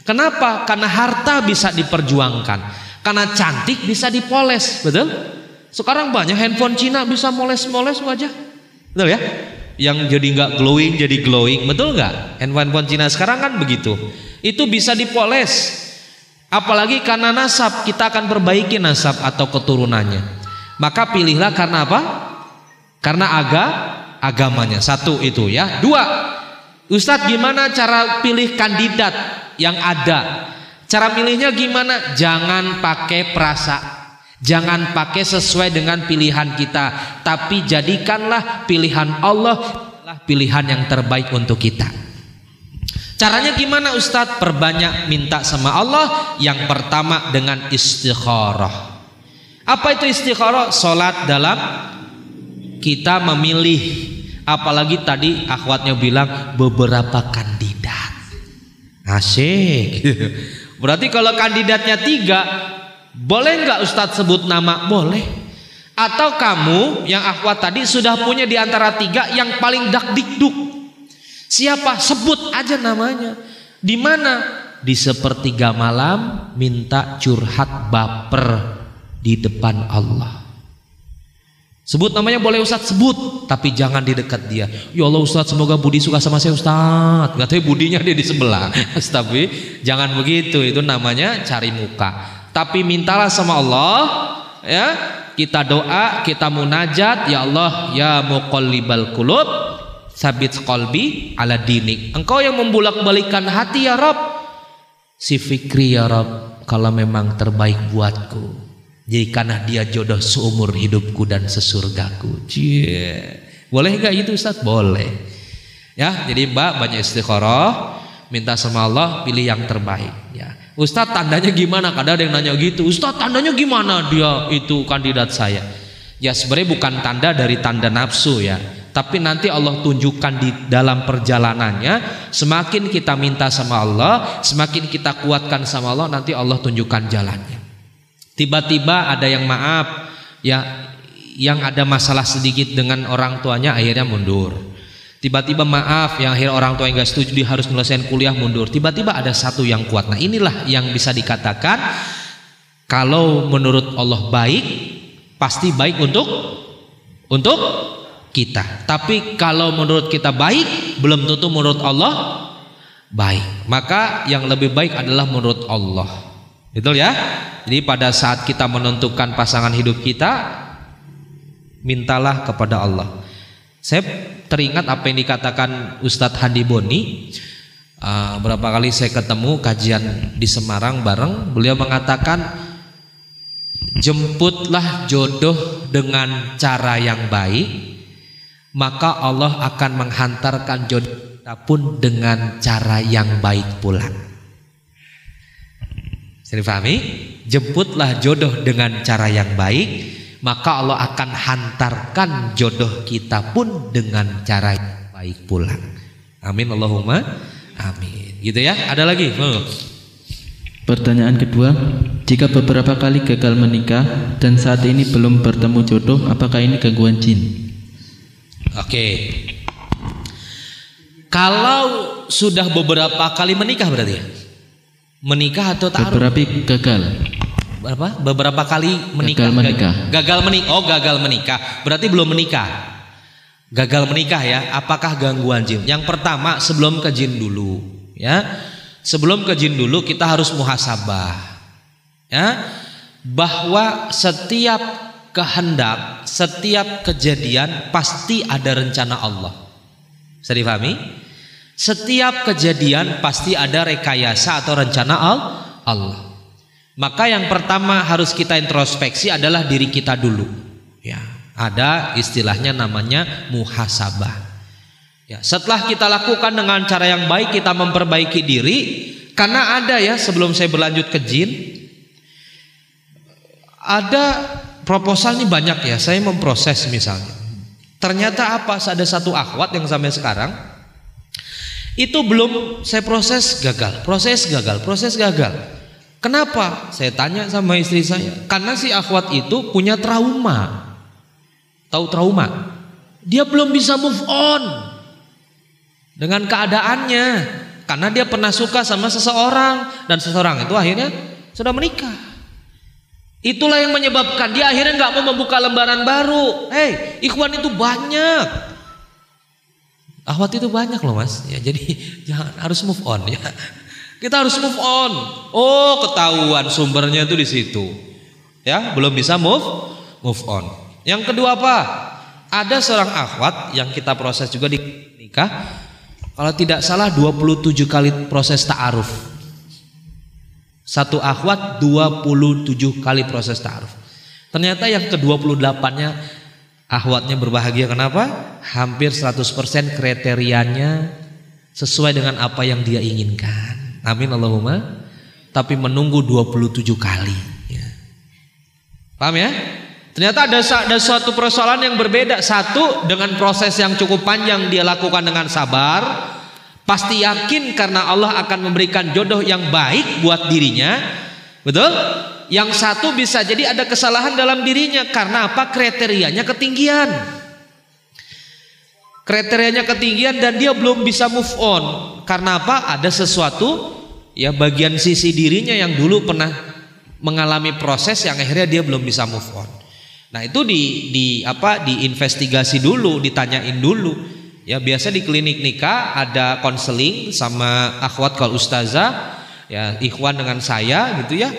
Kenapa? Karena harta bisa diperjuangkan. Karena cantik bisa dipoles. Betul? Sekarang banyak handphone Cina bisa moles-moles wajah. Betul ya? Yang jadi nggak glowing jadi glowing. Betul nggak? Handphone Cina sekarang kan begitu. Itu bisa dipoles. Apalagi karena nasab kita akan perbaiki nasab atau keturunannya. Maka pilihlah karena apa? Karena aga agamanya. Satu itu ya. Dua, Ustadz gimana cara pilih kandidat yang ada? Cara pilihnya gimana? Jangan pakai perasa. Jangan pakai sesuai dengan pilihan kita, tapi jadikanlah pilihan Allah pilihan yang terbaik untuk kita. Caranya gimana Ustadz? Perbanyak minta sama Allah. Yang pertama dengan istikharah. Apa itu istikharah? Salat dalam kita memilih apalagi tadi akhwatnya bilang beberapa kandidat. Asyik. Berarti kalau kandidatnya tiga, boleh nggak Ustadz sebut nama? Boleh. Atau kamu yang akhwat tadi sudah punya di antara tiga yang paling dak dikduk. Siapa? Sebut aja namanya. Di mana? Di sepertiga malam minta curhat baper di depan Allah. Sebut namanya boleh Ustadz sebut, tapi jangan di dekat dia. Ya Allah Ustadz semoga Budi suka sama saya Ustadz. Katanya Budinya dia di sebelah. tapi jangan begitu, itu namanya cari muka. Tapi mintalah sama Allah, ya kita doa, kita munajat, ya Allah, ya muqallibal qulub, sabit qalbi ala dinik. Engkau yang membulak-balikan hati ya Rob. Si fikri ya Rob, kalau memang terbaik buatku. Jadi karena dia jodoh seumur hidupku dan sesurgaku. Cie. Boleh gak itu Ustaz? Boleh. Ya, jadi Mbak banyak istikharah, minta sama Allah pilih yang terbaik ya. Ustaz tandanya gimana? Kadang ada yang nanya gitu. Ustaz tandanya gimana dia itu kandidat saya? Ya sebenarnya bukan tanda dari tanda nafsu ya. Tapi nanti Allah tunjukkan di dalam perjalanannya Semakin kita minta sama Allah Semakin kita kuatkan sama Allah Nanti Allah tunjukkan jalannya Tiba-tiba ada yang maaf, ya yang ada masalah sedikit dengan orang tuanya akhirnya mundur. Tiba-tiba maaf yang akhirnya orang tua yang gak setuju dia harus menyelesaikan kuliah mundur. Tiba-tiba ada satu yang kuat. Nah inilah yang bisa dikatakan kalau menurut Allah baik pasti baik untuk untuk kita. Tapi kalau menurut kita baik belum tentu menurut Allah baik. Maka yang lebih baik adalah menurut Allah. Betul ya? Jadi pada saat kita menentukan pasangan hidup kita, mintalah kepada Allah. Saya teringat apa yang dikatakan Ustadz Handi Boni. Uh, berapa kali saya ketemu kajian di Semarang bareng, beliau mengatakan jemputlah jodoh dengan cara yang baik, maka Allah akan menghantarkan jodoh pun dengan cara yang baik pula. Saya difahami? Jemputlah jodoh dengan cara yang baik, maka Allah akan hantarkan jodoh kita pun dengan cara yang baik pula. Amin Allahumma amin. Gitu ya. Ada lagi? Oh. Pertanyaan kedua, jika beberapa kali gagal menikah dan saat ini belum bertemu jodoh, apakah ini gangguan jin? Oke. Kalau sudah beberapa kali menikah berarti ya? Menikah atau taruh? Beberapa gagal. Berapa? Beberapa kali menikah. Gagal menikah. Gagal menikah. Oh, gagal menikah. Berarti belum menikah. Gagal menikah ya. Apakah gangguan jin? Yang pertama sebelum ke jin dulu, ya. Sebelum ke jin dulu kita harus muhasabah. Ya. Bahwa setiap kehendak, setiap kejadian pasti ada rencana Allah. Bisa difahami? Setiap kejadian pasti ada rekayasa atau rencana Allah. Maka yang pertama harus kita introspeksi adalah diri kita dulu. Ya, ada istilahnya namanya muhasabah. Ya, setelah kita lakukan dengan cara yang baik kita memperbaiki diri karena ada ya sebelum saya berlanjut ke jin ada proposal ini banyak ya, saya memproses misalnya. Ternyata apa? Ada satu akhwat yang sampai sekarang itu belum saya proses gagal, proses gagal, proses gagal. Kenapa? Saya tanya sama istri saya. Karena si akhwat itu punya trauma. Tahu trauma? Dia belum bisa move on dengan keadaannya karena dia pernah suka sama seseorang dan seseorang itu akhirnya sudah menikah. Itulah yang menyebabkan dia akhirnya nggak mau membuka lembaran baru. Hei, ikhwan itu banyak. Ahwat itu banyak loh mas. Ya, jadi jangan harus move on ya. Kita harus move on. Oh ketahuan sumbernya itu di situ. Ya belum bisa move move on. Yang kedua apa? Ada seorang akhwat yang kita proses juga di nikah. Kalau tidak salah 27 kali proses ta'aruf. Satu akhwat 27 kali proses ta'aruf. Ternyata yang ke-28-nya akhwatnya berbahagia kenapa? Hampir 100% kriterianya sesuai dengan apa yang dia inginkan. Amin Allahumma. Tapi menunggu 27 kali. Ya. Paham ya? Ternyata ada, ada suatu persoalan yang berbeda. Satu dengan proses yang cukup panjang dia lakukan dengan sabar Pasti yakin karena Allah akan memberikan jodoh yang baik buat dirinya. Betul? Yang satu bisa jadi ada kesalahan dalam dirinya karena apa? Kriterianya ketinggian. Kriterianya ketinggian dan dia belum bisa move on. Karena apa? Ada sesuatu ya bagian sisi dirinya yang dulu pernah mengalami proses yang akhirnya dia belum bisa move on. Nah, itu di di apa? diinvestigasi dulu, ditanyain dulu Ya biasa di klinik nikah ada konseling sama akhwat kalau ustazah ya ikhwan dengan saya gitu ya.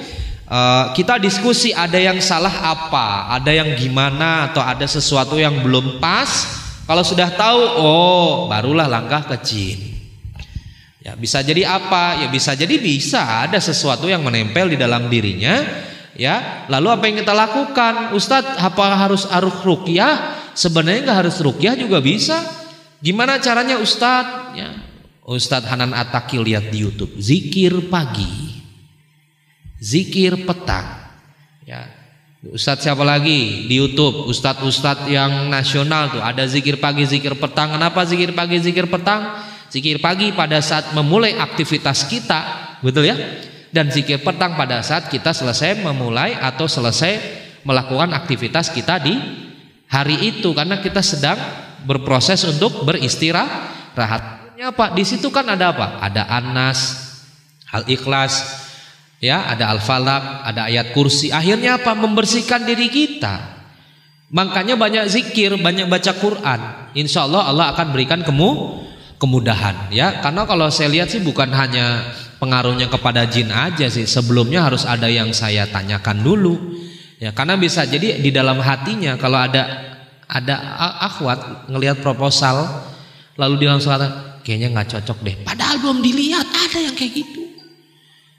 Uh, kita diskusi ada yang salah apa, ada yang gimana atau ada sesuatu yang belum pas. Kalau sudah tahu, oh barulah langkah ke jin. Ya bisa jadi apa? Ya bisa jadi bisa ada sesuatu yang menempel di dalam dirinya. Ya, lalu apa yang kita lakukan? Ustadz, apa harus arus rukyah? Sebenarnya nggak harus rukyah juga bisa. Gimana caranya Ustadz? Ya, Ustadz Hanan Ataki lihat di YouTube. Zikir pagi. Zikir petang. Ya. Ustadz siapa lagi di YouTube? Ustadz-ustadz yang nasional tuh ada zikir pagi, zikir petang. Kenapa zikir pagi, zikir petang? Zikir pagi pada saat memulai aktivitas kita, betul ya? Dan zikir petang pada saat kita selesai memulai atau selesai melakukan aktivitas kita di hari itu karena kita sedang berproses untuk beristirahat. Apa? Di situ kan ada apa? Ada Anas, Al-Ikhlas, ya, ada Al-Falaq, ada ayat kursi. Akhirnya apa? Membersihkan diri kita. Makanya banyak zikir, banyak baca Quran. Insya Allah Allah akan berikan kemu kemudahan ya. Karena kalau saya lihat sih bukan hanya pengaruhnya kepada jin aja sih. Sebelumnya harus ada yang saya tanyakan dulu. Ya, karena bisa jadi di dalam hatinya kalau ada ada akhwat ngelihat proposal lalu dia langsung kata kayaknya nggak cocok deh padahal belum dilihat ada yang kayak gitu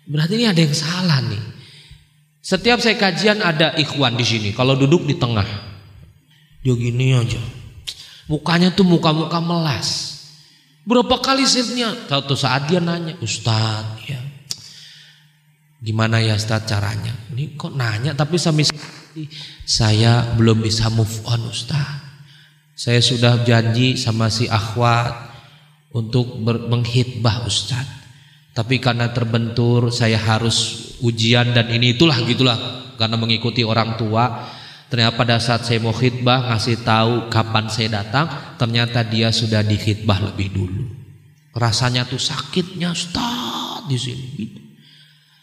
berarti ini ada yang salah nih setiap saya kajian ada ikhwan di sini kalau duduk di tengah dia gini aja Mukanya tuh muka-muka melas. Berapa kali saya Satu saat dia nanya, Ustadz, ya, gimana ya Ustadz caranya? Ini kok nanya tapi sampai saya belum bisa move on Ustadz. Saya sudah janji sama si akhwat untuk menghitbah Ustadz. Tapi karena terbentur saya harus ujian dan ini itulah gitulah karena mengikuti orang tua Ternyata pada saat saya mau khidbah ngasih tahu kapan saya datang, ternyata dia sudah dikhidbah lebih dulu. Rasanya tuh sakitnya Ustaz di sini.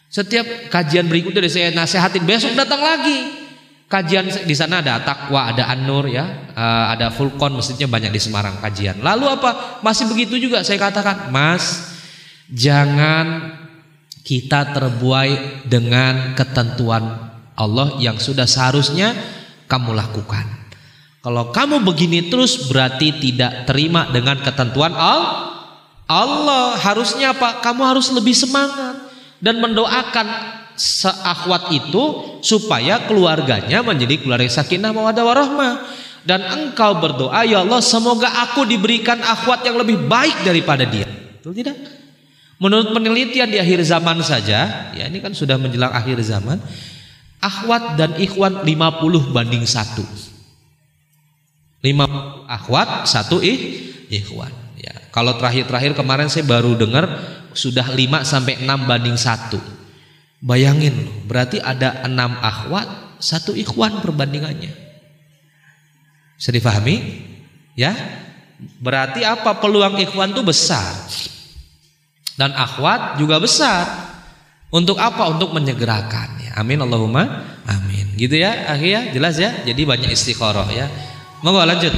Setiap kajian berikutnya saya nasihatin besok datang lagi. Kajian di sana ada takwa, ada an-nur ya, eh, ada fulkon mestinya banyak di Semarang kajian. Lalu apa? Masih begitu juga saya katakan, Mas, jangan kita terbuai dengan ketentuan Allah yang sudah seharusnya kamu lakukan. Kalau kamu begini terus berarti tidak terima dengan ketentuan Allah. Allah harusnya apa? Kamu harus lebih semangat dan mendoakan seakhwat itu supaya keluarganya menjadi keluarga sakinah mawaddah warahmah dan engkau berdoa ya Allah semoga aku diberikan akhwat yang lebih baik daripada dia. Betul tidak? Menurut penelitian di akhir zaman saja, ya ini kan sudah menjelang akhir zaman, akhwat dan ikhwan 50 banding 1 5 akhwat, satu ih, ikhwan. Ya, kalau terakhir-terakhir kemarin saya baru dengar sudah 5 sampai 6 banding 1. Bayangin, berarti ada 6 akhwat, satu ikhwan perbandingannya. Bisa difahami? Ya. Berarti apa peluang ikhwan itu besar. Dan akhwat juga besar. Untuk apa? Untuk menyegerakan. Amin Allahumma amin. Gitu ya, akhirnya jelas ya. Jadi banyak istikharah ya. Monggo lanjut.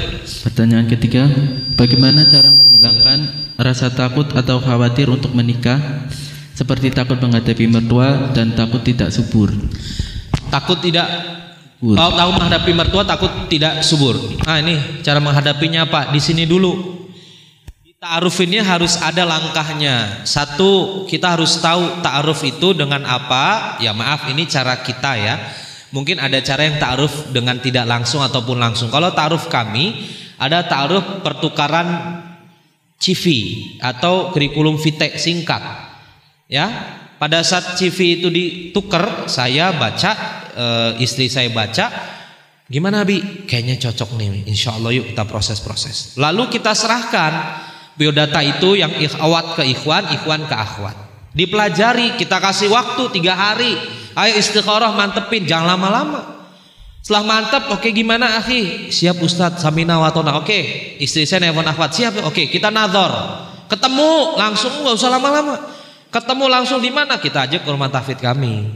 Pertanyaan ketiga, bagaimana cara menghilangkan rasa takut atau khawatir untuk menikah seperti takut menghadapi mertua dan takut tidak subur? Takut tidak Tahu tahu menghadapi mertua takut tidak subur. Nah ini cara menghadapinya apa? Di sini dulu Ta'aruf ini harus ada langkahnya. Satu, kita harus tahu ta'aruf itu dengan apa. Ya maaf, ini cara kita ya. Mungkin ada cara yang ta'aruf dengan tidak langsung ataupun langsung. Kalau ta'aruf kami, ada ta'aruf pertukaran CV atau kurikulum vitae singkat. Ya, pada saat CV itu ditukar, saya baca, e, istri saya baca, gimana Bi? Kayaknya cocok nih, insya Allah yuk kita proses-proses. Lalu kita serahkan biodata itu yang ikhwat ke ikhwan, ikhwan ke akhwat. Dipelajari, kita kasih waktu tiga hari. Ayo istikharah mantepin, jangan lama-lama. Setelah mantep, oke okay, gimana akhi? Siap Ustadz, samina watona. Oke, okay. istri saya nelfon akhwat, siap. Oke, okay, kita nazar. Ketemu langsung nggak usah lama-lama. Ketemu langsung di mana? Kita aja ke rumah tafid kami.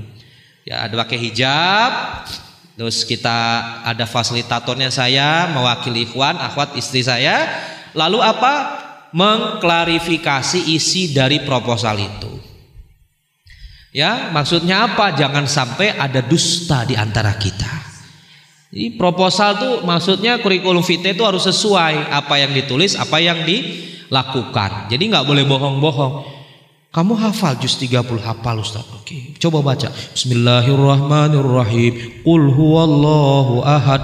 Ya ada pakai hijab, terus kita ada fasilitatornya saya mewakili ikhwan, akhwat istri saya. Lalu apa? mengklarifikasi isi dari proposal itu. Ya, maksudnya apa? Jangan sampai ada dusta di antara kita. Jadi proposal tuh maksudnya kurikulum vitae itu harus sesuai apa yang ditulis, apa yang dilakukan. Jadi nggak boleh bohong-bohong. Kamu hafal juz 30 hafal Ustaz. Oke, coba baca. Bismillahirrahmanirrahim. Qul huwallahu ahad.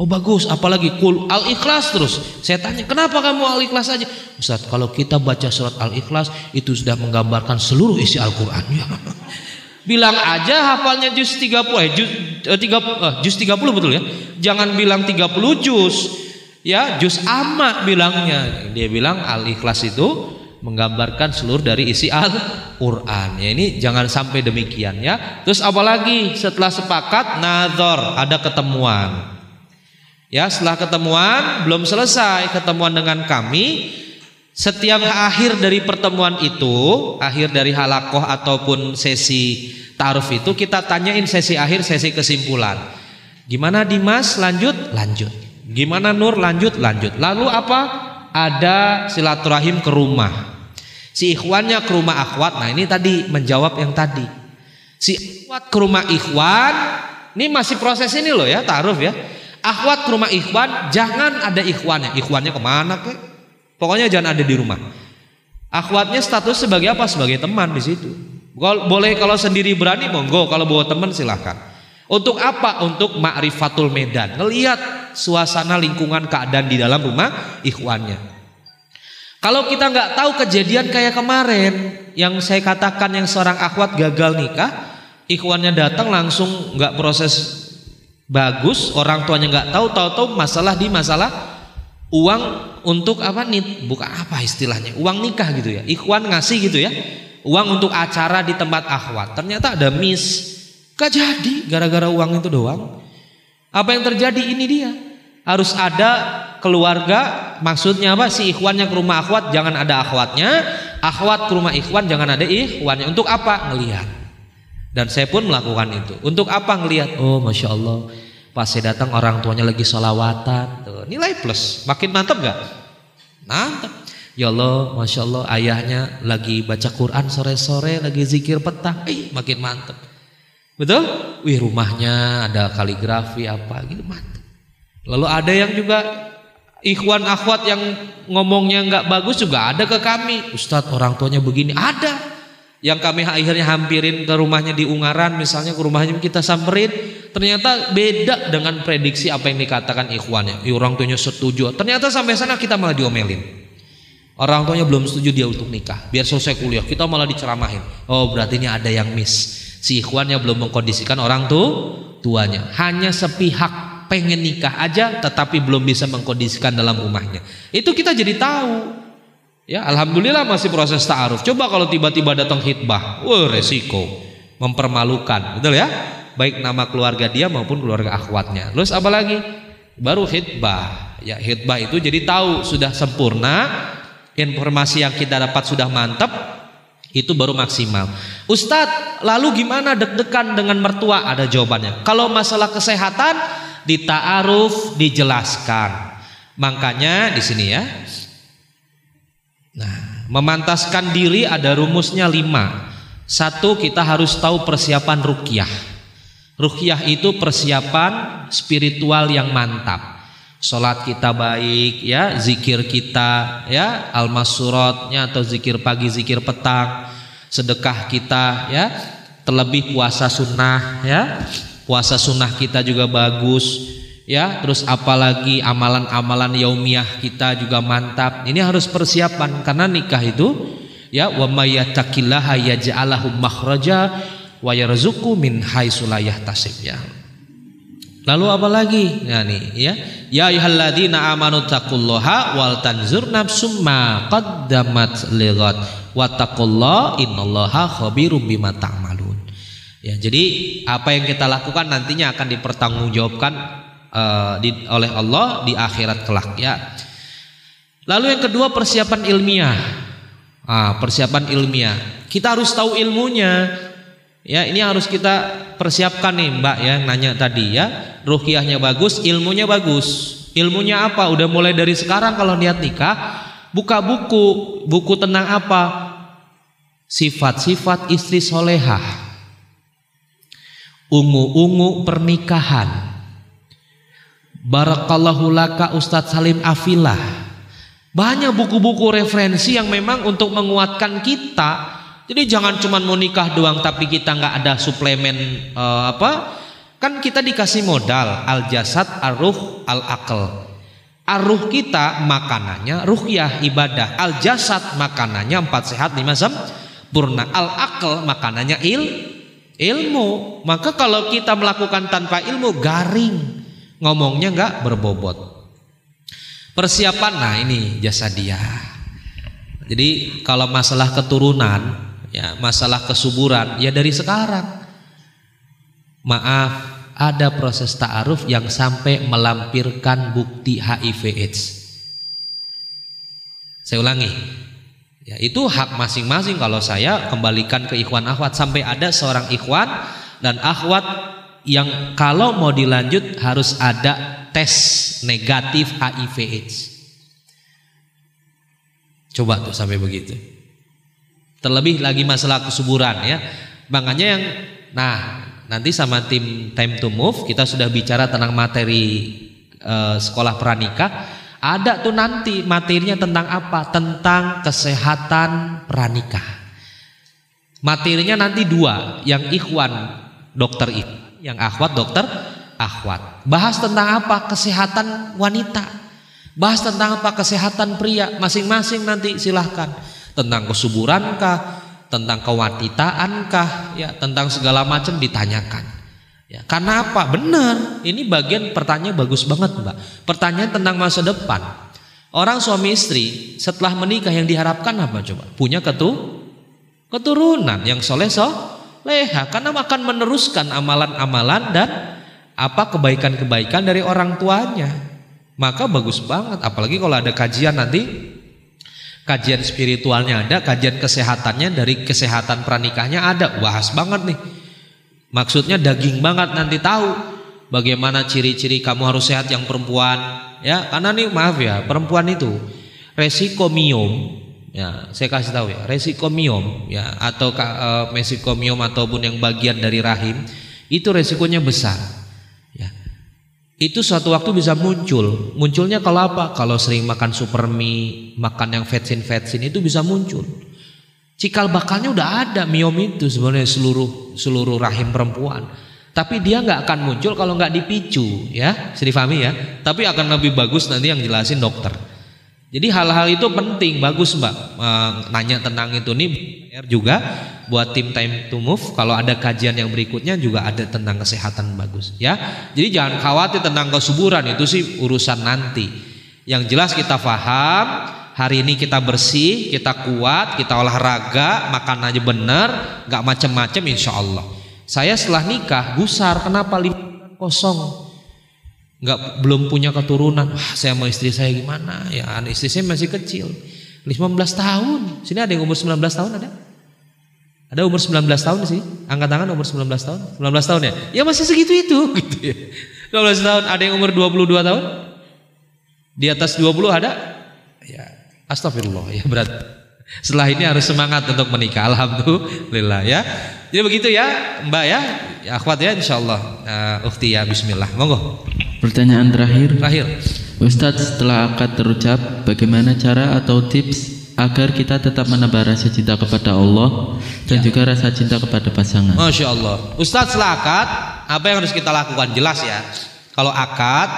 Oh bagus, apalagi kul al-ikhlas terus. Saya tanya, kenapa kamu al-ikhlas aja? Ustaz, kalau kita baca surat al-ikhlas itu sudah menggambarkan seluruh isi Al-Qur'an. Ya. bilang aja hafalnya juz 30 eh juz, eh, 30 eh, juz 30 betul ya. Jangan bilang 30 juz. Ya, juz amma bilangnya. Dia bilang al-ikhlas itu menggambarkan seluruh dari isi Al-Qur'an. Ya ini jangan sampai demikian ya. Terus apalagi setelah sepakat nazar, ada ketemuan. Ya, setelah ketemuan belum selesai ketemuan dengan kami, setiap akhir dari pertemuan itu, akhir dari halakoh ataupun sesi taruf itu kita tanyain sesi akhir, sesi kesimpulan. Gimana Dimas? Lanjut, lanjut. Gimana Nur? Lanjut, lanjut. Lalu apa? Ada silaturahim ke rumah. Si ikhwannya ke rumah akhwat. Nah ini tadi menjawab yang tadi. Si akhwat ke rumah ikhwan. Ini masih proses ini loh ya, taruf ya Akhwat ke rumah ikhwan, jangan ada ikhwannya. Ikhwannya ke mana ke? Pokoknya jangan ada di rumah. Akhwatnya status sebagai apa? Sebagai teman di situ. Boleh kalau sendiri berani monggo, kalau bawa teman silahkan. Untuk apa? Untuk ma'rifatul medan. Ngelihat suasana lingkungan keadaan di dalam rumah ikhwannya. Kalau kita nggak tahu kejadian kayak kemarin yang saya katakan yang seorang akhwat gagal nikah, ikhwannya datang langsung nggak proses bagus, orang tuanya nggak tahu, tahu-tahu masalah di masalah uang untuk apa nih? Bukan apa istilahnya, uang nikah gitu ya. Ikhwan ngasih gitu ya, uang untuk acara di tempat akhwat. Ternyata ada miss, gak jadi gara-gara uang itu doang. Apa yang terjadi ini dia harus ada keluarga maksudnya apa? Si ikhwannya ke rumah akhwat jangan ada akhwatnya. Akhwat ke rumah ikhwan jangan ada ikhwannya. Untuk apa? Ngelihat. Dan saya pun melakukan itu. Untuk apa ngelihat? Oh masya Allah. Pas saya datang orang tuanya lagi sholawatan. Tuh, nilai plus. Makin mantap gak mantap ya Allah masya Allah ayahnya lagi baca Quran sore-sore lagi zikir petang. Eh makin mantap betul? Wih rumahnya ada kaligrafi apa gitu. Mantap lalu ada yang juga ikhwan akhwat yang ngomongnya nggak bagus juga ada ke kami. Ustadz orang tuanya begini. Ada. Yang kami akhirnya hampirin ke rumahnya di Ungaran misalnya ke rumahnya kita samperin. Ternyata beda dengan prediksi apa yang dikatakan ikhwannya. Ya, orang tuanya setuju. Ternyata sampai sana kita malah diomelin. Orang tuanya belum setuju dia untuk nikah. Biar selesai kuliah kita malah diceramahin. Oh berarti ini ada yang miss. Si ikhwannya belum mengkondisikan orang tuh tuanya. Hanya sepihak pengen nikah aja tetapi belum bisa mengkondisikan dalam rumahnya. Itu kita jadi tahu. Ya, alhamdulillah masih proses ta'aruf. Coba kalau tiba-tiba datang hitbah, wah resiko, mempermalukan, betul ya? Baik nama keluarga dia maupun keluarga akhwatnya. Terus apa lagi? Baru hitbah. Ya, hitbah itu jadi tahu sudah sempurna, informasi yang kita dapat sudah mantap, itu baru maksimal. Ustadz, lalu gimana deg-degan dengan mertua? Ada jawabannya. Kalau masalah kesehatan, di ta'aruf dijelaskan. Makanya di sini ya. Nah, memantaskan diri ada rumusnya lima. Satu kita harus tahu persiapan rukyah. Rukyah itu persiapan spiritual yang mantap. Sholat kita baik ya, zikir kita ya, al-masurotnya atau zikir pagi, zikir petang, sedekah kita ya, terlebih puasa sunnah ya, puasa sunnah kita juga bagus ya. Terus apalagi amalan-amalan yaumiyah kita juga mantap. Ini harus persiapan karena nikah itu ya wa may yattaqillaha yaj'alahu makhraja wa yarzuqu min haitsu la yahtasib ya. Lalu apa lagi? Ya nih ya. Ya ayyuhalladzina amanu taqullaha wal tanzur nafsum ma qaddamat lighat wa taqullaha innallaha khabirum bima ta'malun Ya, jadi apa yang kita lakukan nantinya akan dipertanggungjawabkan uh, di, oleh Allah di akhirat kelak ya. Lalu yang kedua persiapan ilmiah. Ah, persiapan ilmiah. Kita harus tahu ilmunya. Ya, ini harus kita persiapkan nih, Mbak ya, nanya tadi ya. Ruhiyahnya bagus, ilmunya bagus. Ilmunya apa? Udah mulai dari sekarang kalau niat nikah, buka buku. Buku tentang apa? Sifat-sifat istri solehah ungu-ungu pernikahan. Barakallahu laka Ustadz Salim Afilah. Banyak buku-buku referensi yang memang untuk menguatkan kita. Jadi jangan cuma mau nikah doang tapi kita nggak ada suplemen uh, apa? Kan kita dikasih modal al jasad, al ruh, al akal. Aruh kita makanannya ruhyah ibadah. Al jasad makanannya empat sehat lima sempurna. Al akal makanannya il ilmu. Maka kalau kita melakukan tanpa ilmu garing, ngomongnya nggak berbobot. Persiapan, nah ini jasa dia. Jadi kalau masalah keturunan, ya masalah kesuburan, ya dari sekarang. Maaf, ada proses ta'aruf yang sampai melampirkan bukti HIV/AIDS. Saya ulangi, Ya, itu hak masing-masing kalau saya kembalikan ke ikhwan akhwat sampai ada seorang ikhwan dan akhwat yang kalau mau dilanjut harus ada tes negatif HIV AIDS. Coba tuh sampai begitu. Terlebih lagi masalah kesuburan ya. Makanya yang nah nanti sama tim time to move kita sudah bicara tentang materi uh, sekolah pranikah ada tuh nanti materinya tentang apa? Tentang kesehatan pranikah. Materinya nanti dua, yang ikhwan dokter itu, yang akhwat dokter akhwat. Bahas tentang apa? Kesehatan wanita. Bahas tentang apa? Kesehatan pria. Masing-masing nanti silahkan. Tentang kesuburankah, tentang kewatitaankah, ya, tentang segala macam ditanyakan. Ya, karena apa? Benar. Ini bagian pertanyaan bagus banget, Mbak. Pertanyaan tentang masa depan. Orang suami istri setelah menikah yang diharapkan apa coba? Punya ketu keturunan yang soleh leha karena akan meneruskan amalan-amalan dan apa kebaikan-kebaikan dari orang tuanya. Maka bagus banget apalagi kalau ada kajian nanti kajian spiritualnya ada, kajian kesehatannya dari kesehatan pranikahnya ada. Bahas banget nih. Maksudnya daging banget nanti tahu bagaimana ciri-ciri kamu harus sehat yang perempuan, ya. Karena nih maaf ya perempuan itu resiko miom ya saya kasih tahu ya resiko miom ya atau uh, mesikomiom ataupun yang bagian dari rahim itu resikonya besar ya. Itu suatu waktu bisa muncul. Munculnya kalau apa? Kalau sering makan super mie makan yang vetsin vetsin itu bisa muncul cikal bakalnya udah ada miom itu sebenarnya seluruh seluruh rahim perempuan tapi dia nggak akan muncul kalau nggak dipicu, ya, sedih difahami ya. Tapi akan lebih bagus nanti yang jelasin dokter. Jadi hal-hal itu penting, bagus mbak. E, nanya tentang itu nih juga buat tim time to move. Kalau ada kajian yang berikutnya juga ada tentang kesehatan bagus, ya. Jadi jangan khawatir tentang kesuburan itu sih urusan nanti. Yang jelas kita paham, hari ini kita bersih, kita kuat, kita olahraga, makan aja bener, nggak macem-macem insya Allah. Saya setelah nikah gusar, kenapa lima kosong? Nggak belum punya keturunan. Wah, saya mau istri saya gimana? Ya, istri saya masih kecil. 15 tahun. Sini ada yang umur 19 tahun ada? Ada umur 19 tahun sih? Angkat tangan umur 19 tahun. 19 tahun ya? Ya masih segitu itu gitu ya. 12 tahun, ada yang umur 22 tahun? Di atas 20 ada? Ya, astagfirullah ya berat. Setelah ini harus semangat untuk menikah. Alhamdulillah ya. Jadi begitu ya, Mbak ya. ya akhwat ya insyaallah. Uh, Ukti ya bismillah. Monggo. Pertanyaan terakhir. Terakhir. Ustadz setelah akad terucap, bagaimana cara atau tips agar kita tetap menambah rasa cinta kepada Allah dan ya. juga rasa cinta kepada pasangan. Masya Allah. Ustadz setelah akad, apa yang harus kita lakukan? Jelas ya. Kalau akad,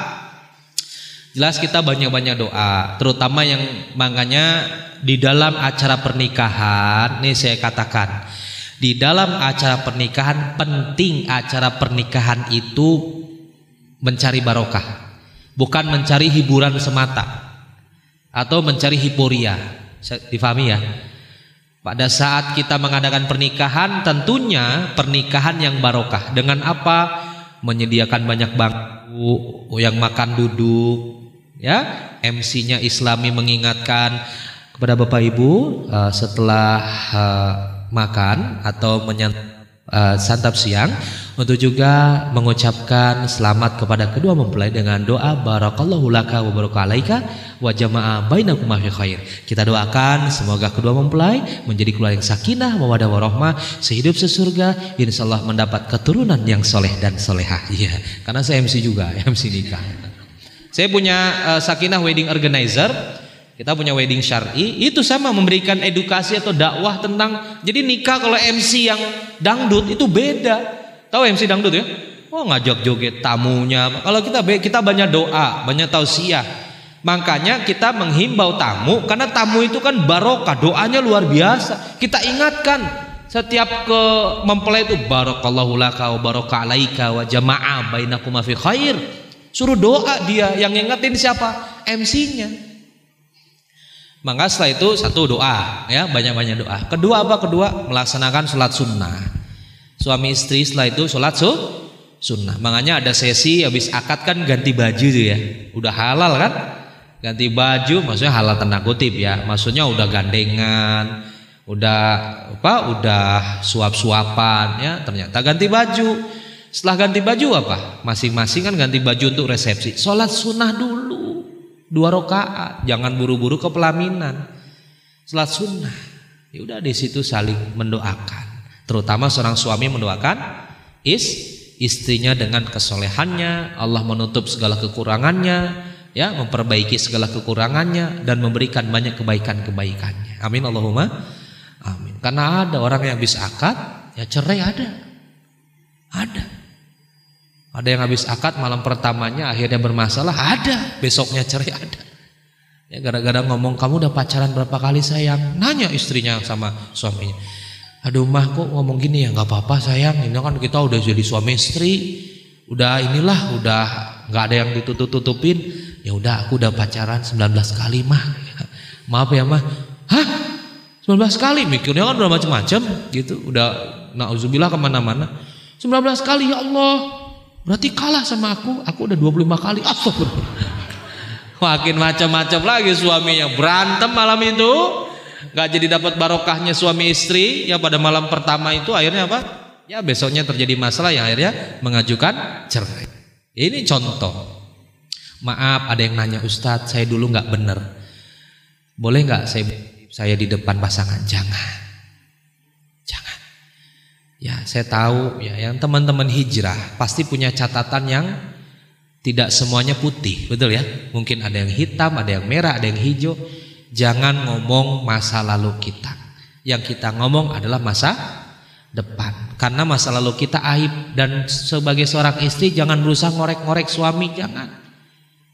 jelas kita banyak-banyak doa. Terutama yang makanya di dalam acara pernikahan, nih saya katakan, di dalam acara pernikahan penting acara pernikahan itu mencari barokah, bukan mencari hiburan semata atau mencari hiporia. Difahami ya? Pada saat kita mengadakan pernikahan, tentunya pernikahan yang barokah. Dengan apa? Menyediakan banyak bangku, yang makan duduk, ya. MC-nya Islami mengingatkan kepada Bapak Ibu uh, setelah uh, makan atau menyantap uh, santap siang untuk juga mengucapkan selamat kepada kedua mempelai dengan doa barakallahu laka wa barakalaika wa jama'a bainakum fi khair. Kita doakan semoga kedua mempelai menjadi keluarga yang sakinah, mawadah warahmah, sehidup sesurga, insyaallah mendapat keturunan yang soleh dan solehah. Iya, karena saya MC juga, MC nikah. Saya punya uh, sakinah wedding organizer kita punya wedding syari, itu sama memberikan edukasi atau dakwah tentang jadi nikah kalau MC yang dangdut itu beda. Tahu MC dangdut ya? Oh ngajak joget tamunya. Kalau kita kita banyak doa, banyak tausiah. Makanya kita menghimbau tamu karena tamu itu kan barokah, doanya luar biasa. Kita ingatkan setiap ke mempelai itu barakallahu laka wa baraka alaika wa jama'a bainakum fi khair. Suruh doa dia yang ingetin siapa? MC-nya. Maka setelah itu satu doa, ya banyak-banyak doa. Kedua apa? Kedua melaksanakan sholat sunnah. Suami istri setelah itu sholat su sunnah. Makanya ada sesi habis akad kan ganti baju tuh ya. Udah halal kan? Ganti baju, maksudnya halal tanda kutip ya. Maksudnya udah gandengan, udah apa? Udah suap-suapan ya. Ternyata ganti baju. Setelah ganti baju apa? Masing-masing kan ganti baju untuk resepsi. Sholat sunnah dulu dua rakaat, jangan buru-buru ke pelaminan. Salat sunnah. Ya udah di situ saling mendoakan. Terutama seorang suami mendoakan is istrinya dengan kesolehannya, Allah menutup segala kekurangannya, ya, memperbaiki segala kekurangannya dan memberikan banyak kebaikan-kebaikannya. Amin Allahumma. Amin. Karena ada orang yang bisa akad, ya cerai ada. Ada. Ada yang habis akad malam pertamanya akhirnya bermasalah, ada. Besoknya cerai ada. Ya gara-gara ngomong kamu udah pacaran berapa kali sayang? Nanya istrinya sama suaminya. Aduh mah kok ngomong gini ya nggak apa-apa sayang. Ini kan kita udah jadi suami istri. Udah inilah udah nggak ada yang ditutup-tutupin. Ya udah aku udah pacaran 19 kali mah. Maaf ya mah. Hah? 19 kali mikirnya kan udah macam-macam gitu. Udah nauzubillah ke mana-mana. 19 kali ya Allah. Berarti kalah sama aku. Aku udah 25 kali. Astagfirullah. Makin macam-macam lagi suaminya. Berantem malam itu. Gak jadi dapat barokahnya suami istri. Ya pada malam pertama itu akhirnya apa? Ya besoknya terjadi masalah yang akhirnya mengajukan cerai. Ini contoh. Maaf ada yang nanya Ustadz saya dulu gak bener. Boleh gak saya saya di depan pasangan? Jangan. Ya, saya tahu ya yang teman-teman hijrah pasti punya catatan yang tidak semuanya putih, betul ya? Mungkin ada yang hitam, ada yang merah, ada yang hijau. Jangan ngomong masa lalu kita. Yang kita ngomong adalah masa depan. Karena masa lalu kita aib dan sebagai seorang istri jangan berusaha ngorek-ngorek suami, jangan.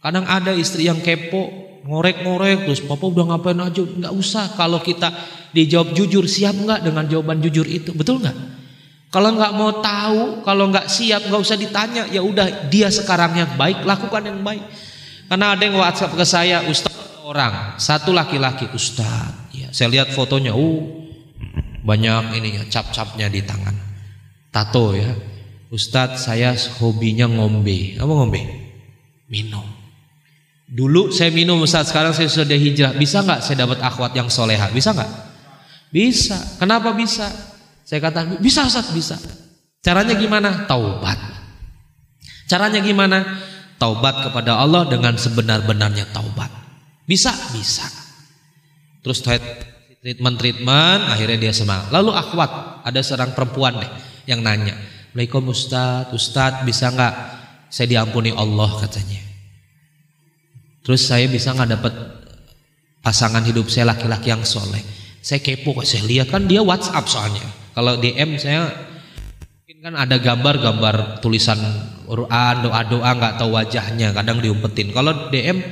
Kadang ada istri yang kepo, ngorek-ngorek terus papa udah ngapain aja, nggak usah. Kalau kita dijawab jujur, siap nggak dengan jawaban jujur itu, betul nggak? Kalau nggak mau tahu, kalau nggak siap, nggak usah ditanya. Ya udah, dia sekarang yang baik, lakukan yang baik. Karena ada yang WhatsApp ke saya, Ustaz orang, satu laki-laki, Ustaz. Ya, saya lihat fotonya, uh, banyak ini ya, cap-capnya di tangan, tato ya. Ustadz saya hobinya ngombe, apa ngombe? Minum. Dulu saya minum Ustadz, sekarang saya sudah hijrah. Bisa nggak saya dapat akhwat yang soleha? Bisa nggak? Bisa. Kenapa bisa? Saya kata bisa Ustaz, bisa. Caranya gimana? Taubat. Caranya gimana? Taubat kepada Allah dengan sebenar-benarnya taubat. Bisa, bisa. Terus treatment-treatment, akhirnya dia semangat. Lalu akhwat, ada seorang perempuan deh yang nanya, Assalamualaikum Ustaz, Ustaz bisa nggak saya diampuni Allah katanya. Terus saya bisa nggak dapat pasangan hidup saya laki-laki yang soleh. Saya kepo saya lihat kan dia WhatsApp soalnya. Kalau DM saya mungkin kan ada gambar-gambar tulisan Quran, doa-doa nggak tahu wajahnya, kadang diumpetin. Kalau DM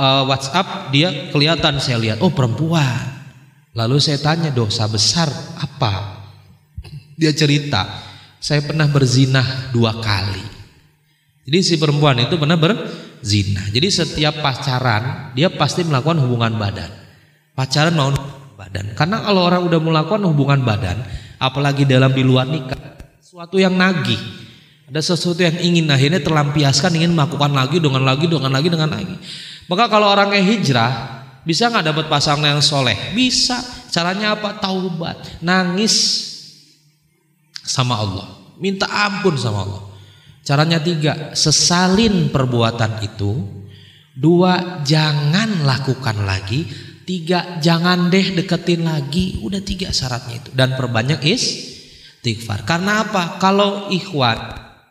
uh, eh, WhatsApp dia kelihatan saya lihat, oh perempuan. Lalu saya tanya dosa besar apa? Dia cerita, saya pernah berzinah dua kali. Jadi si perempuan itu pernah berzina. Jadi setiap pacaran dia pasti melakukan hubungan badan. Pacaran mau badan. Karena kalau orang udah melakukan hubungan badan, apalagi dalam di luar nikah. Sesuatu yang nagih. Ada sesuatu yang ingin akhirnya terlampiaskan ingin melakukan lagi dengan lagi dengan lagi dengan lagi. Maka kalau orangnya hijrah bisa nggak dapat pasangan yang soleh? Bisa. Caranya apa? Taubat. Nangis sama Allah. Minta ampun sama Allah. Caranya tiga sesalin perbuatan itu. Dua jangan lakukan lagi Tiga, jangan deh deketin lagi. Udah tiga syaratnya itu. Dan perbanyak is istighfar. Karena apa? Kalau ikhwan,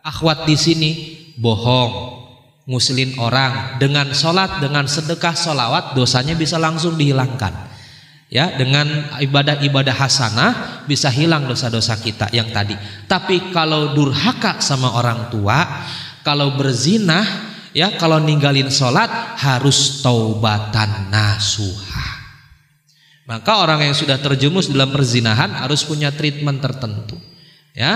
akhwat di sini bohong, ngusilin orang dengan sholat, dengan sedekah sholawat, dosanya bisa langsung dihilangkan. Ya, dengan ibadah-ibadah hasanah bisa hilang dosa-dosa kita yang tadi. Tapi kalau durhaka sama orang tua, kalau berzinah, ya kalau ninggalin sholat harus taubatan nasuha. Maka orang yang sudah terjerumus dalam perzinahan harus punya treatment tertentu. Ya,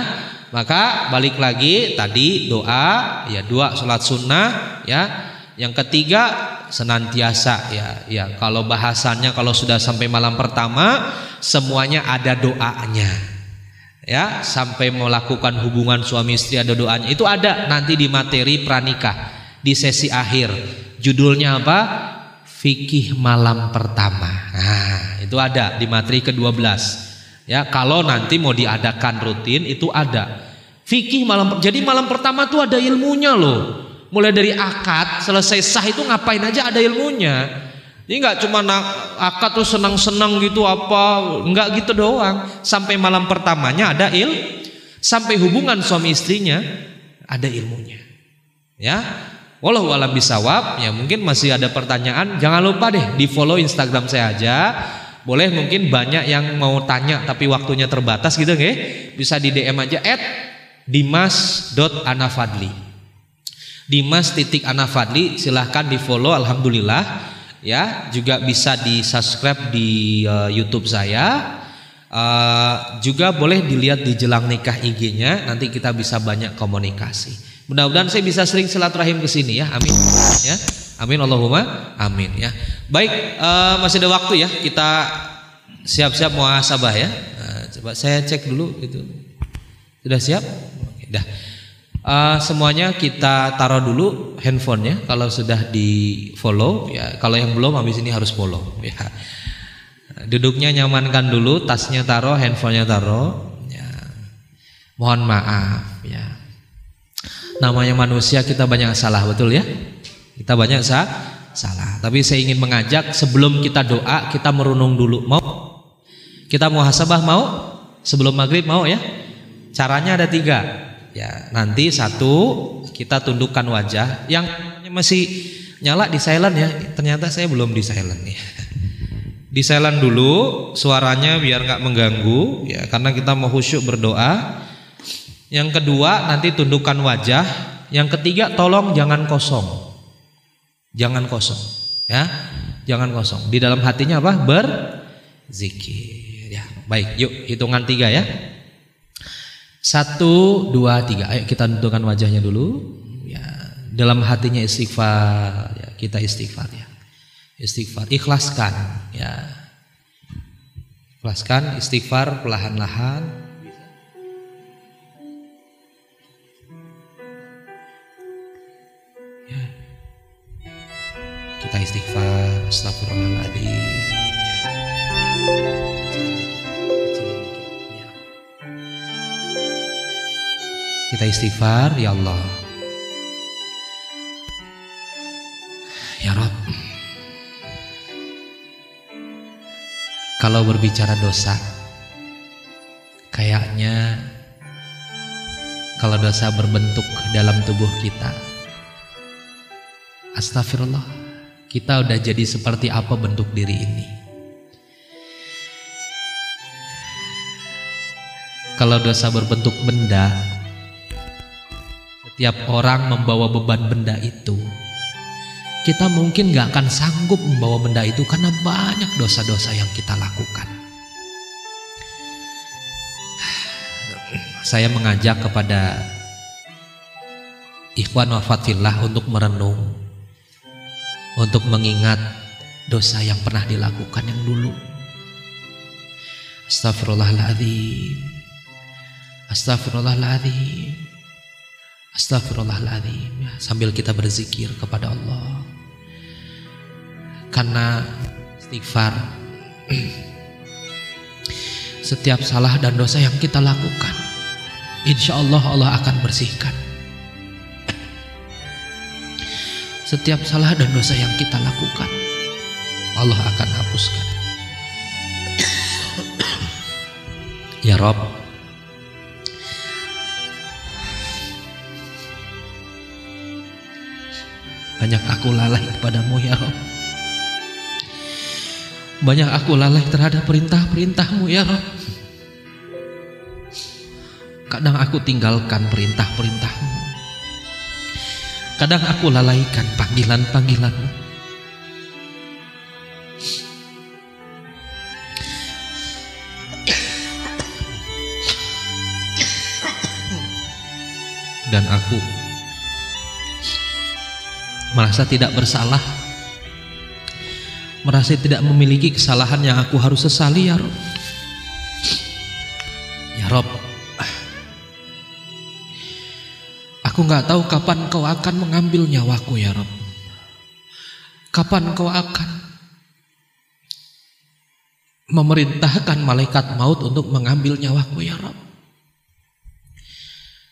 maka balik lagi tadi doa, ya dua sholat sunnah, ya. Yang ketiga senantiasa ya, ya kalau bahasannya kalau sudah sampai malam pertama semuanya ada doanya. Ya, sampai melakukan hubungan suami istri ada doanya. Itu ada nanti di materi pranikah di sesi akhir. Judulnya apa? fikih malam pertama. Nah, itu ada di materi ke-12. Ya, kalau nanti mau diadakan rutin itu ada. Fikih malam jadi malam pertama tuh ada ilmunya loh. Mulai dari akad selesai sah itu ngapain aja ada ilmunya. Ini nggak cuma akad tuh senang-senang gitu apa, nggak gitu doang. Sampai malam pertamanya ada il, sampai hubungan suami istrinya ada ilmunya. Ya, Walau alam bisawab, ya mungkin masih ada pertanyaan, jangan lupa deh di follow Instagram saya aja. Boleh mungkin banyak yang mau tanya tapi waktunya terbatas gitu nggih. Bisa di DM aja at dimas.anafadli. Dimas titik Anafadli silahkan di follow Alhamdulillah ya juga bisa di subscribe di uh, YouTube saya uh, juga boleh dilihat di jelang nikah IG-nya nanti kita bisa banyak komunikasi mudah-mudahan saya bisa sering silaturahim ke sini ya. Amin. Ya. Amin Allahumma. Amin ya. Baik uh, masih ada waktu ya. Kita siap-siap muhasabah ya. Uh, coba saya cek dulu itu sudah siap? Oke, dah. Uh, semuanya kita taruh dulu handphonenya. Kalau sudah di follow ya. Kalau yang belum habis ini harus follow ya. Duduknya nyamankan dulu tasnya taruh handphonenya taruh ya. Mohon maaf ya namanya manusia kita banyak salah betul ya? Kita banyak sa salah. Tapi saya ingin mengajak sebelum kita doa kita merunung dulu. Mau? Kita mau hasabah mau? Sebelum maghrib mau ya? Caranya ada tiga. Ya, nanti satu kita tundukkan wajah. Yang masih nyala di silent ya. Ternyata saya belum di silent ya. Di silent dulu suaranya biar nggak mengganggu ya. Karena kita mau khusyuk berdoa. Yang kedua nanti tundukkan wajah. Yang ketiga tolong jangan kosong. Jangan kosong ya. Jangan kosong. Di dalam hatinya apa? Berzikir ya. Baik, yuk hitungan tiga ya. Satu, dua, tiga. Ayo kita tentukan wajahnya dulu. Ya, dalam hatinya istighfar. Ya, kita istighfar ya. Istighfar. Ikhlaskan. Ya. Ikhlaskan. Istighfar perlahan-lahan. Kita istighfar. Astagfirullahaladzim. Kita istighfar, ya Allah. Ya Rob. Kalau berbicara dosa, kayaknya kalau dosa berbentuk dalam tubuh kita, astagfirullah, kita udah jadi seperti apa bentuk diri ini. Kalau dosa berbentuk benda, Tiap orang membawa beban benda itu. Kita mungkin gak akan sanggup membawa benda itu karena banyak dosa-dosa yang kita lakukan. Saya mengajak kepada ikhwan wafatillah untuk merenung, untuk mengingat dosa yang pernah dilakukan yang dulu. Astagfirullahaladzim. Astagfirullahaladzim. Astagfirullahaladzim ya, sambil kita berzikir kepada Allah karena istighfar setiap salah dan dosa yang kita lakukan insya Allah Allah akan bersihkan setiap salah dan dosa yang kita lakukan Allah akan hapuskan ya Rob Banyak aku lalai kepadamu ya Rob. Banyak aku lalai terhadap perintah-perintahmu ya Rob. Kadang aku tinggalkan perintah-perintahmu. Kadang aku lalaikan panggilan-panggilanmu. Dan aku merasa tidak bersalah. Merasa tidak memiliki kesalahan yang aku harus sesali ya Rob. Ya Rob aku nggak tahu kapan kau akan mengambil nyawaku ya Rob kapan kau akan memerintahkan malaikat maut untuk mengambil nyawaku ya Rob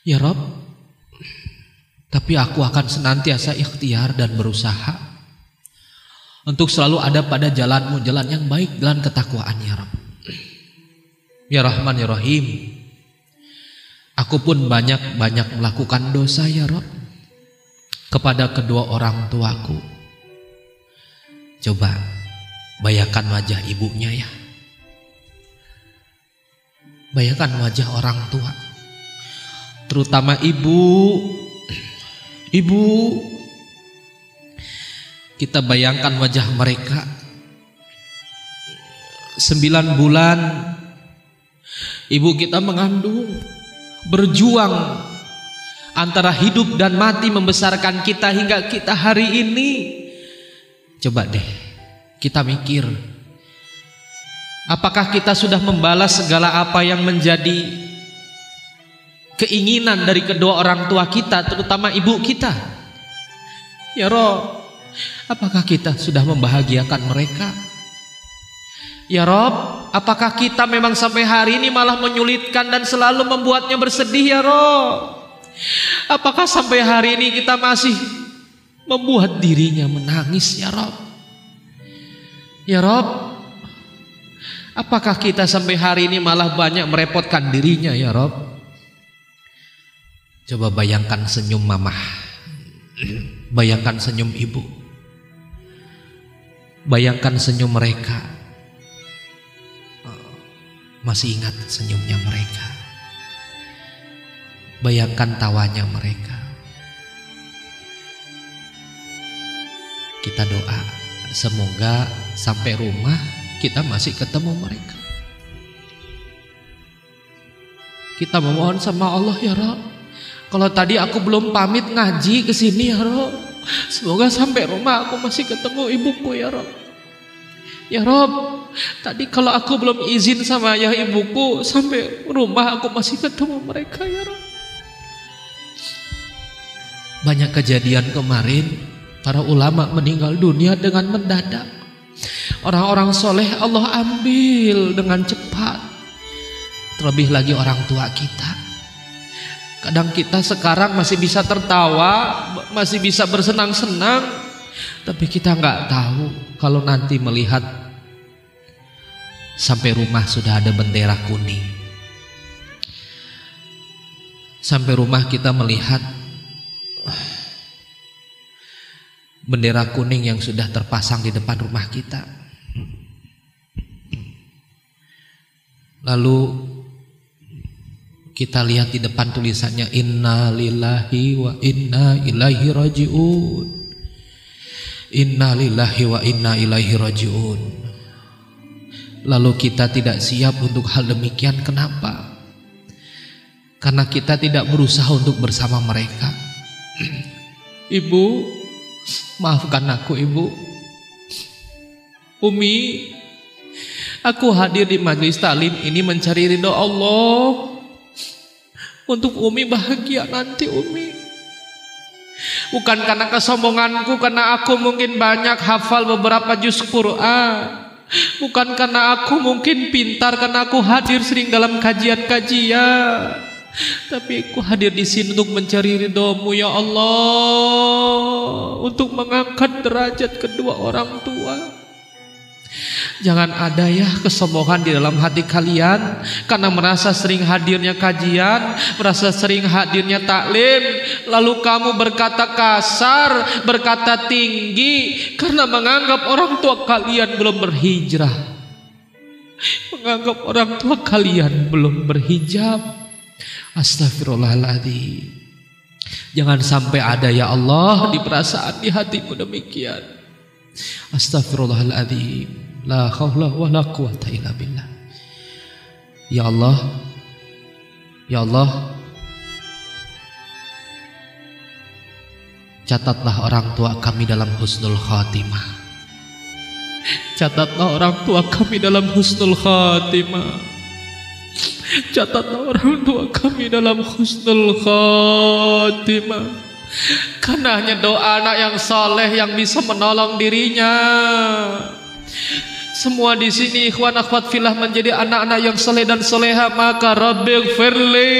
ya Rob tapi aku akan senantiasa ikhtiar dan berusaha untuk selalu ada pada jalanmu, jalan yang baik, jalan ketakwaan ya Rabb. Ya Rahman ya Rahim. Aku pun banyak-banyak melakukan dosa ya Rabb kepada kedua orang tuaku. Coba bayangkan wajah ibunya ya. Bayangkan wajah orang tua. Terutama ibu Ibu, kita bayangkan wajah mereka. Sembilan bulan ibu kita mengandung, berjuang antara hidup dan mati membesarkan kita hingga kita hari ini. Coba deh, kita mikir. Apakah kita sudah membalas segala apa yang menjadi keinginan dari kedua orang tua kita, terutama ibu kita? Ya Rob, apakah kita sudah membahagiakan mereka? Ya Rob, apakah kita memang sampai hari ini malah menyulitkan dan selalu membuatnya bersedih ya Rob? Apakah sampai hari ini kita masih membuat dirinya menangis ya Rob? Ya Rob, apakah kita sampai hari ini malah banyak merepotkan dirinya ya Rob? Coba bayangkan senyum mamah, bayangkan senyum ibu, bayangkan senyum mereka. Masih ingat senyumnya mereka. Bayangkan tawanya mereka. Kita doa semoga sampai rumah kita masih ketemu mereka. Kita memohon sama Allah ya Rob. Kalau tadi aku belum pamit ngaji ke sini ya Rob. Semoga sampai rumah aku masih ketemu ibuku ya Rob. Ya Rob, tadi kalau aku belum izin sama ayah ibuku sampai rumah aku masih ketemu mereka ya Rob. Banyak kejadian kemarin para ulama meninggal dunia dengan mendadak. Orang-orang soleh Allah ambil dengan cepat. Terlebih lagi orang tua kita. Kadang kita sekarang masih bisa tertawa, masih bisa bersenang-senang, tapi kita nggak tahu kalau nanti melihat sampai rumah sudah ada bendera kuning. Sampai rumah kita melihat bendera kuning yang sudah terpasang di depan rumah kita. Lalu kita lihat di depan tulisannya Inna lillahi wa inna ilaihi rajiun. Inna lillahi wa inna ilaihi rajiun. Lalu kita tidak siap untuk hal demikian. Kenapa? Karena kita tidak berusaha untuk bersama mereka. Ibu, maafkan aku ibu. Umi, aku hadir di majelis talim ini mencari ridho Allah. Untuk Umi bahagia nanti Umi. Bukan karena kesombonganku, karena aku mungkin banyak hafal beberapa juz Quran. Bukan karena aku mungkin pintar, karena aku hadir sering dalam kajian-kajian. Tapi aku hadir di sini untuk mencari ridhomu ya Allah, untuk mengangkat derajat kedua orang tua. Jangan ada ya kesombongan di dalam hati kalian karena merasa sering hadirnya kajian, merasa sering hadirnya taklim, lalu kamu berkata kasar, berkata tinggi karena menganggap orang tua kalian belum berhijrah. Menganggap orang tua kalian belum berhijab. Astagfirullahaladzim. Jangan sampai ada ya Allah di perasaan di hatimu demikian. Astagfirullahaladzim. La haula wa la quwata illa billah. Ya Allah, Ya Allah, catatlah orang tua kami dalam husnul khatimah. Catatlah orang tua kami dalam husnul khatimah. Catatlah orang tua kami dalam husnul khatimah. Karena hanya doa anak yang soleh yang bisa menolong dirinya. Semua di sini ikhwan akhwat filah menjadi anak-anak yang soleh dan soleha maka Rabbi firli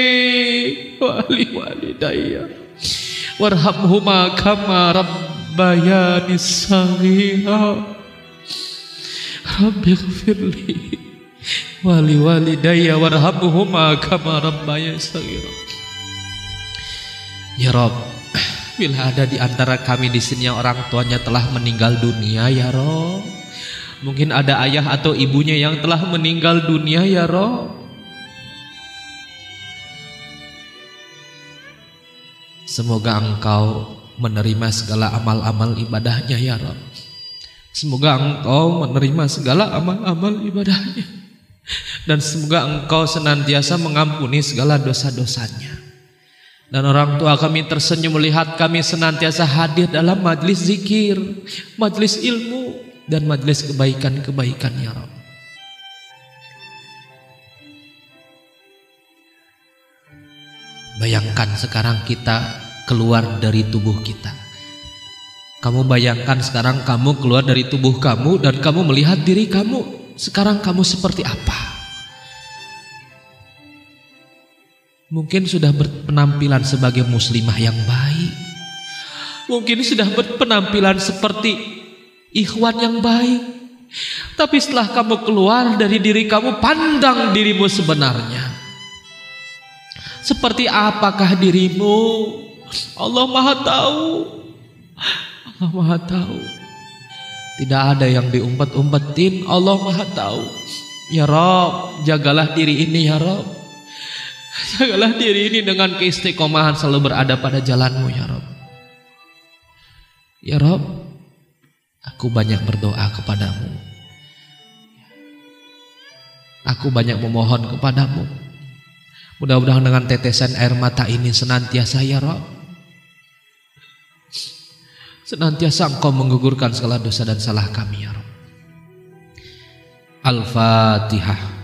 wali walidayya. Warhamhuma kama rabbayani saghira. Rabbi firli wali walidayya warhamhuma kama rabbayani saghira. Ya Rabb bila ada di antara kami di sini yang orang tuanya telah meninggal dunia ya Rabb Mungkin ada ayah atau ibunya yang telah meninggal dunia ya Rob. Semoga engkau menerima segala amal-amal ibadahnya ya Rob. Semoga engkau menerima segala amal-amal ibadahnya. Dan semoga engkau senantiasa mengampuni segala dosa-dosanya. Dan orang tua kami tersenyum melihat kami senantiasa hadir dalam majlis zikir, majlis ilmu, dan majlis kebaikan-kebaikan ya Rob. Bayangkan sekarang kita keluar dari tubuh kita. Kamu bayangkan sekarang kamu keluar dari tubuh kamu dan kamu melihat diri kamu. Sekarang kamu seperti apa? Mungkin sudah berpenampilan sebagai muslimah yang baik. Mungkin sudah berpenampilan seperti ikhwan yang baik. Tapi setelah kamu keluar dari diri kamu, pandang dirimu sebenarnya. Seperti apakah dirimu? Allah Maha Tahu. Allah Maha Tahu. Tidak ada yang diumpet-umpetin. Allah Maha Tahu. Ya Rob, jagalah diri ini ya Rob. Jagalah diri ini dengan keistiqomahan selalu berada pada jalanmu ya Rob. Ya Rob, aku banyak berdoa kepadamu. Aku banyak memohon kepadamu. Mudah-mudahan dengan tetesan air mata ini senantiasa ya Rob. Senantiasa engkau menggugurkan segala dosa dan salah kami ya Rob. Al-Fatihah.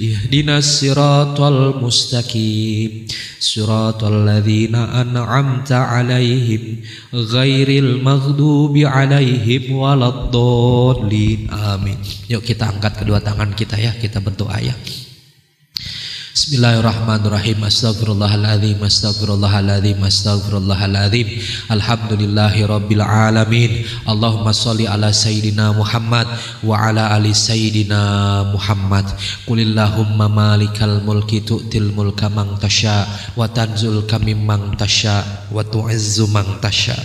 اهدنا الصراط المستقيم صراط الذين أنعمت عليهم غير المغضوب عليهم ولا الضالين آمين Yuk kita angkat kedua tangan kita ya kita berdoa ya Bismillahirrahmanirrahim Astagfirullahaladzim Astagfirullahaladzim Astagfirullahaladzim Alhamdulillahi Rabbil Alamin Allahumma salli ala Sayyidina Muhammad Wa ala ali Sayyidina Muhammad Qulillahumma malikal mulki tu'til mulka mang tasha Wa tanzul kami mang tasha Wa tu'izzu mang tasha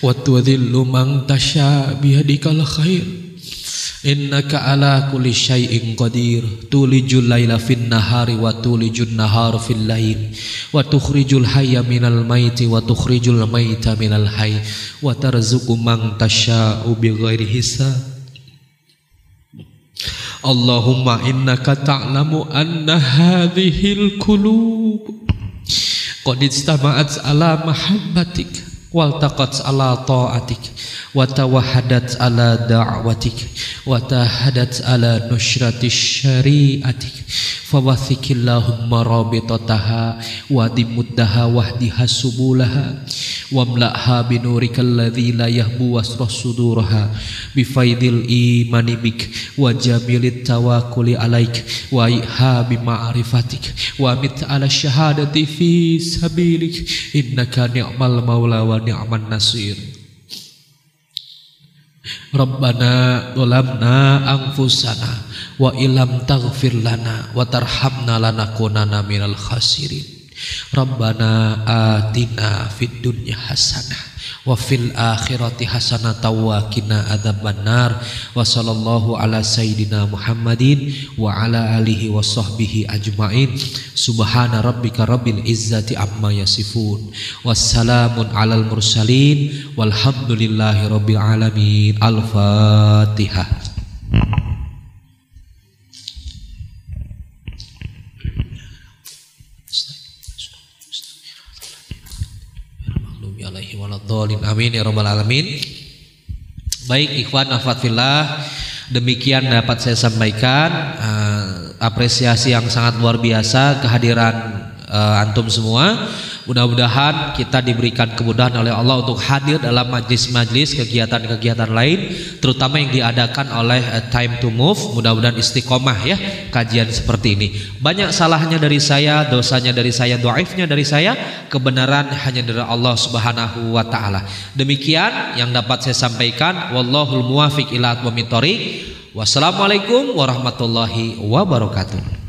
Wa tu'adhillu mang tasha Bihadikal khair Innaka ala kulli syai'in qadir tulijul laila fin nahari wa tulijul nahar fil lail wa tukhrijul hayya minal maiti wa tukhrijul maita minal hayy wa tarzuqu man tasya'u bighairi hisab Allahumma innaka ta'lamu anna hadhil qulub qad istama'at ala mahabbatik taqat ala ta'atik وتوحدت على دعوتك وتهدت على نشرة شريعتك. Fawathikillahumma wa Wadimuddaha wahdiha subulaha Wamla'ha binurika alladhi la yahbu wasrah suduraha Bifaidil imani Wa jamilit tawakuli alaik Wa iha bimaarifatik Wa mit ala syahadati fi sabilik Innaka ni'mal maula wa ni'man nasir. Rabbana dolamna angfusana wa ilam taghfir lana wa tarhamna lanakunana minal khasirin. Rabbana atina fid dunya hasanah wa fil akhirati hasanatan wa qina adzabannar wa sallallahu ala sayidina Muhammadin wa ala alihi wa sahbihi ajmain. Subhana rabbika rabbil izzati amma yasifun. Wassalamun alal mursalin. Walhamdulillahi rabbil alamin. Al-fatihah waladhdallin. Amin ya rabbal alamin. Baik ikhwan fillah, demikian dapat saya sampaikan uh, apresiasi yang sangat luar biasa kehadiran uh, antum semua. Mudah-mudahan kita diberikan kemudahan oleh Allah untuk hadir dalam majlis-majlis kegiatan-kegiatan lain terutama yang diadakan oleh uh, Time to Move. Mudah-mudahan istiqomah ya kajian seperti ini. Banyak salahnya dari saya, dosanya dari saya, doaifnya dari saya, kebenaran hanya dari Allah Subhanahu wa taala. Demikian yang dapat saya sampaikan. Wallahul muwafiq ila Wassalamualaikum warahmatullahi wabarakatuh.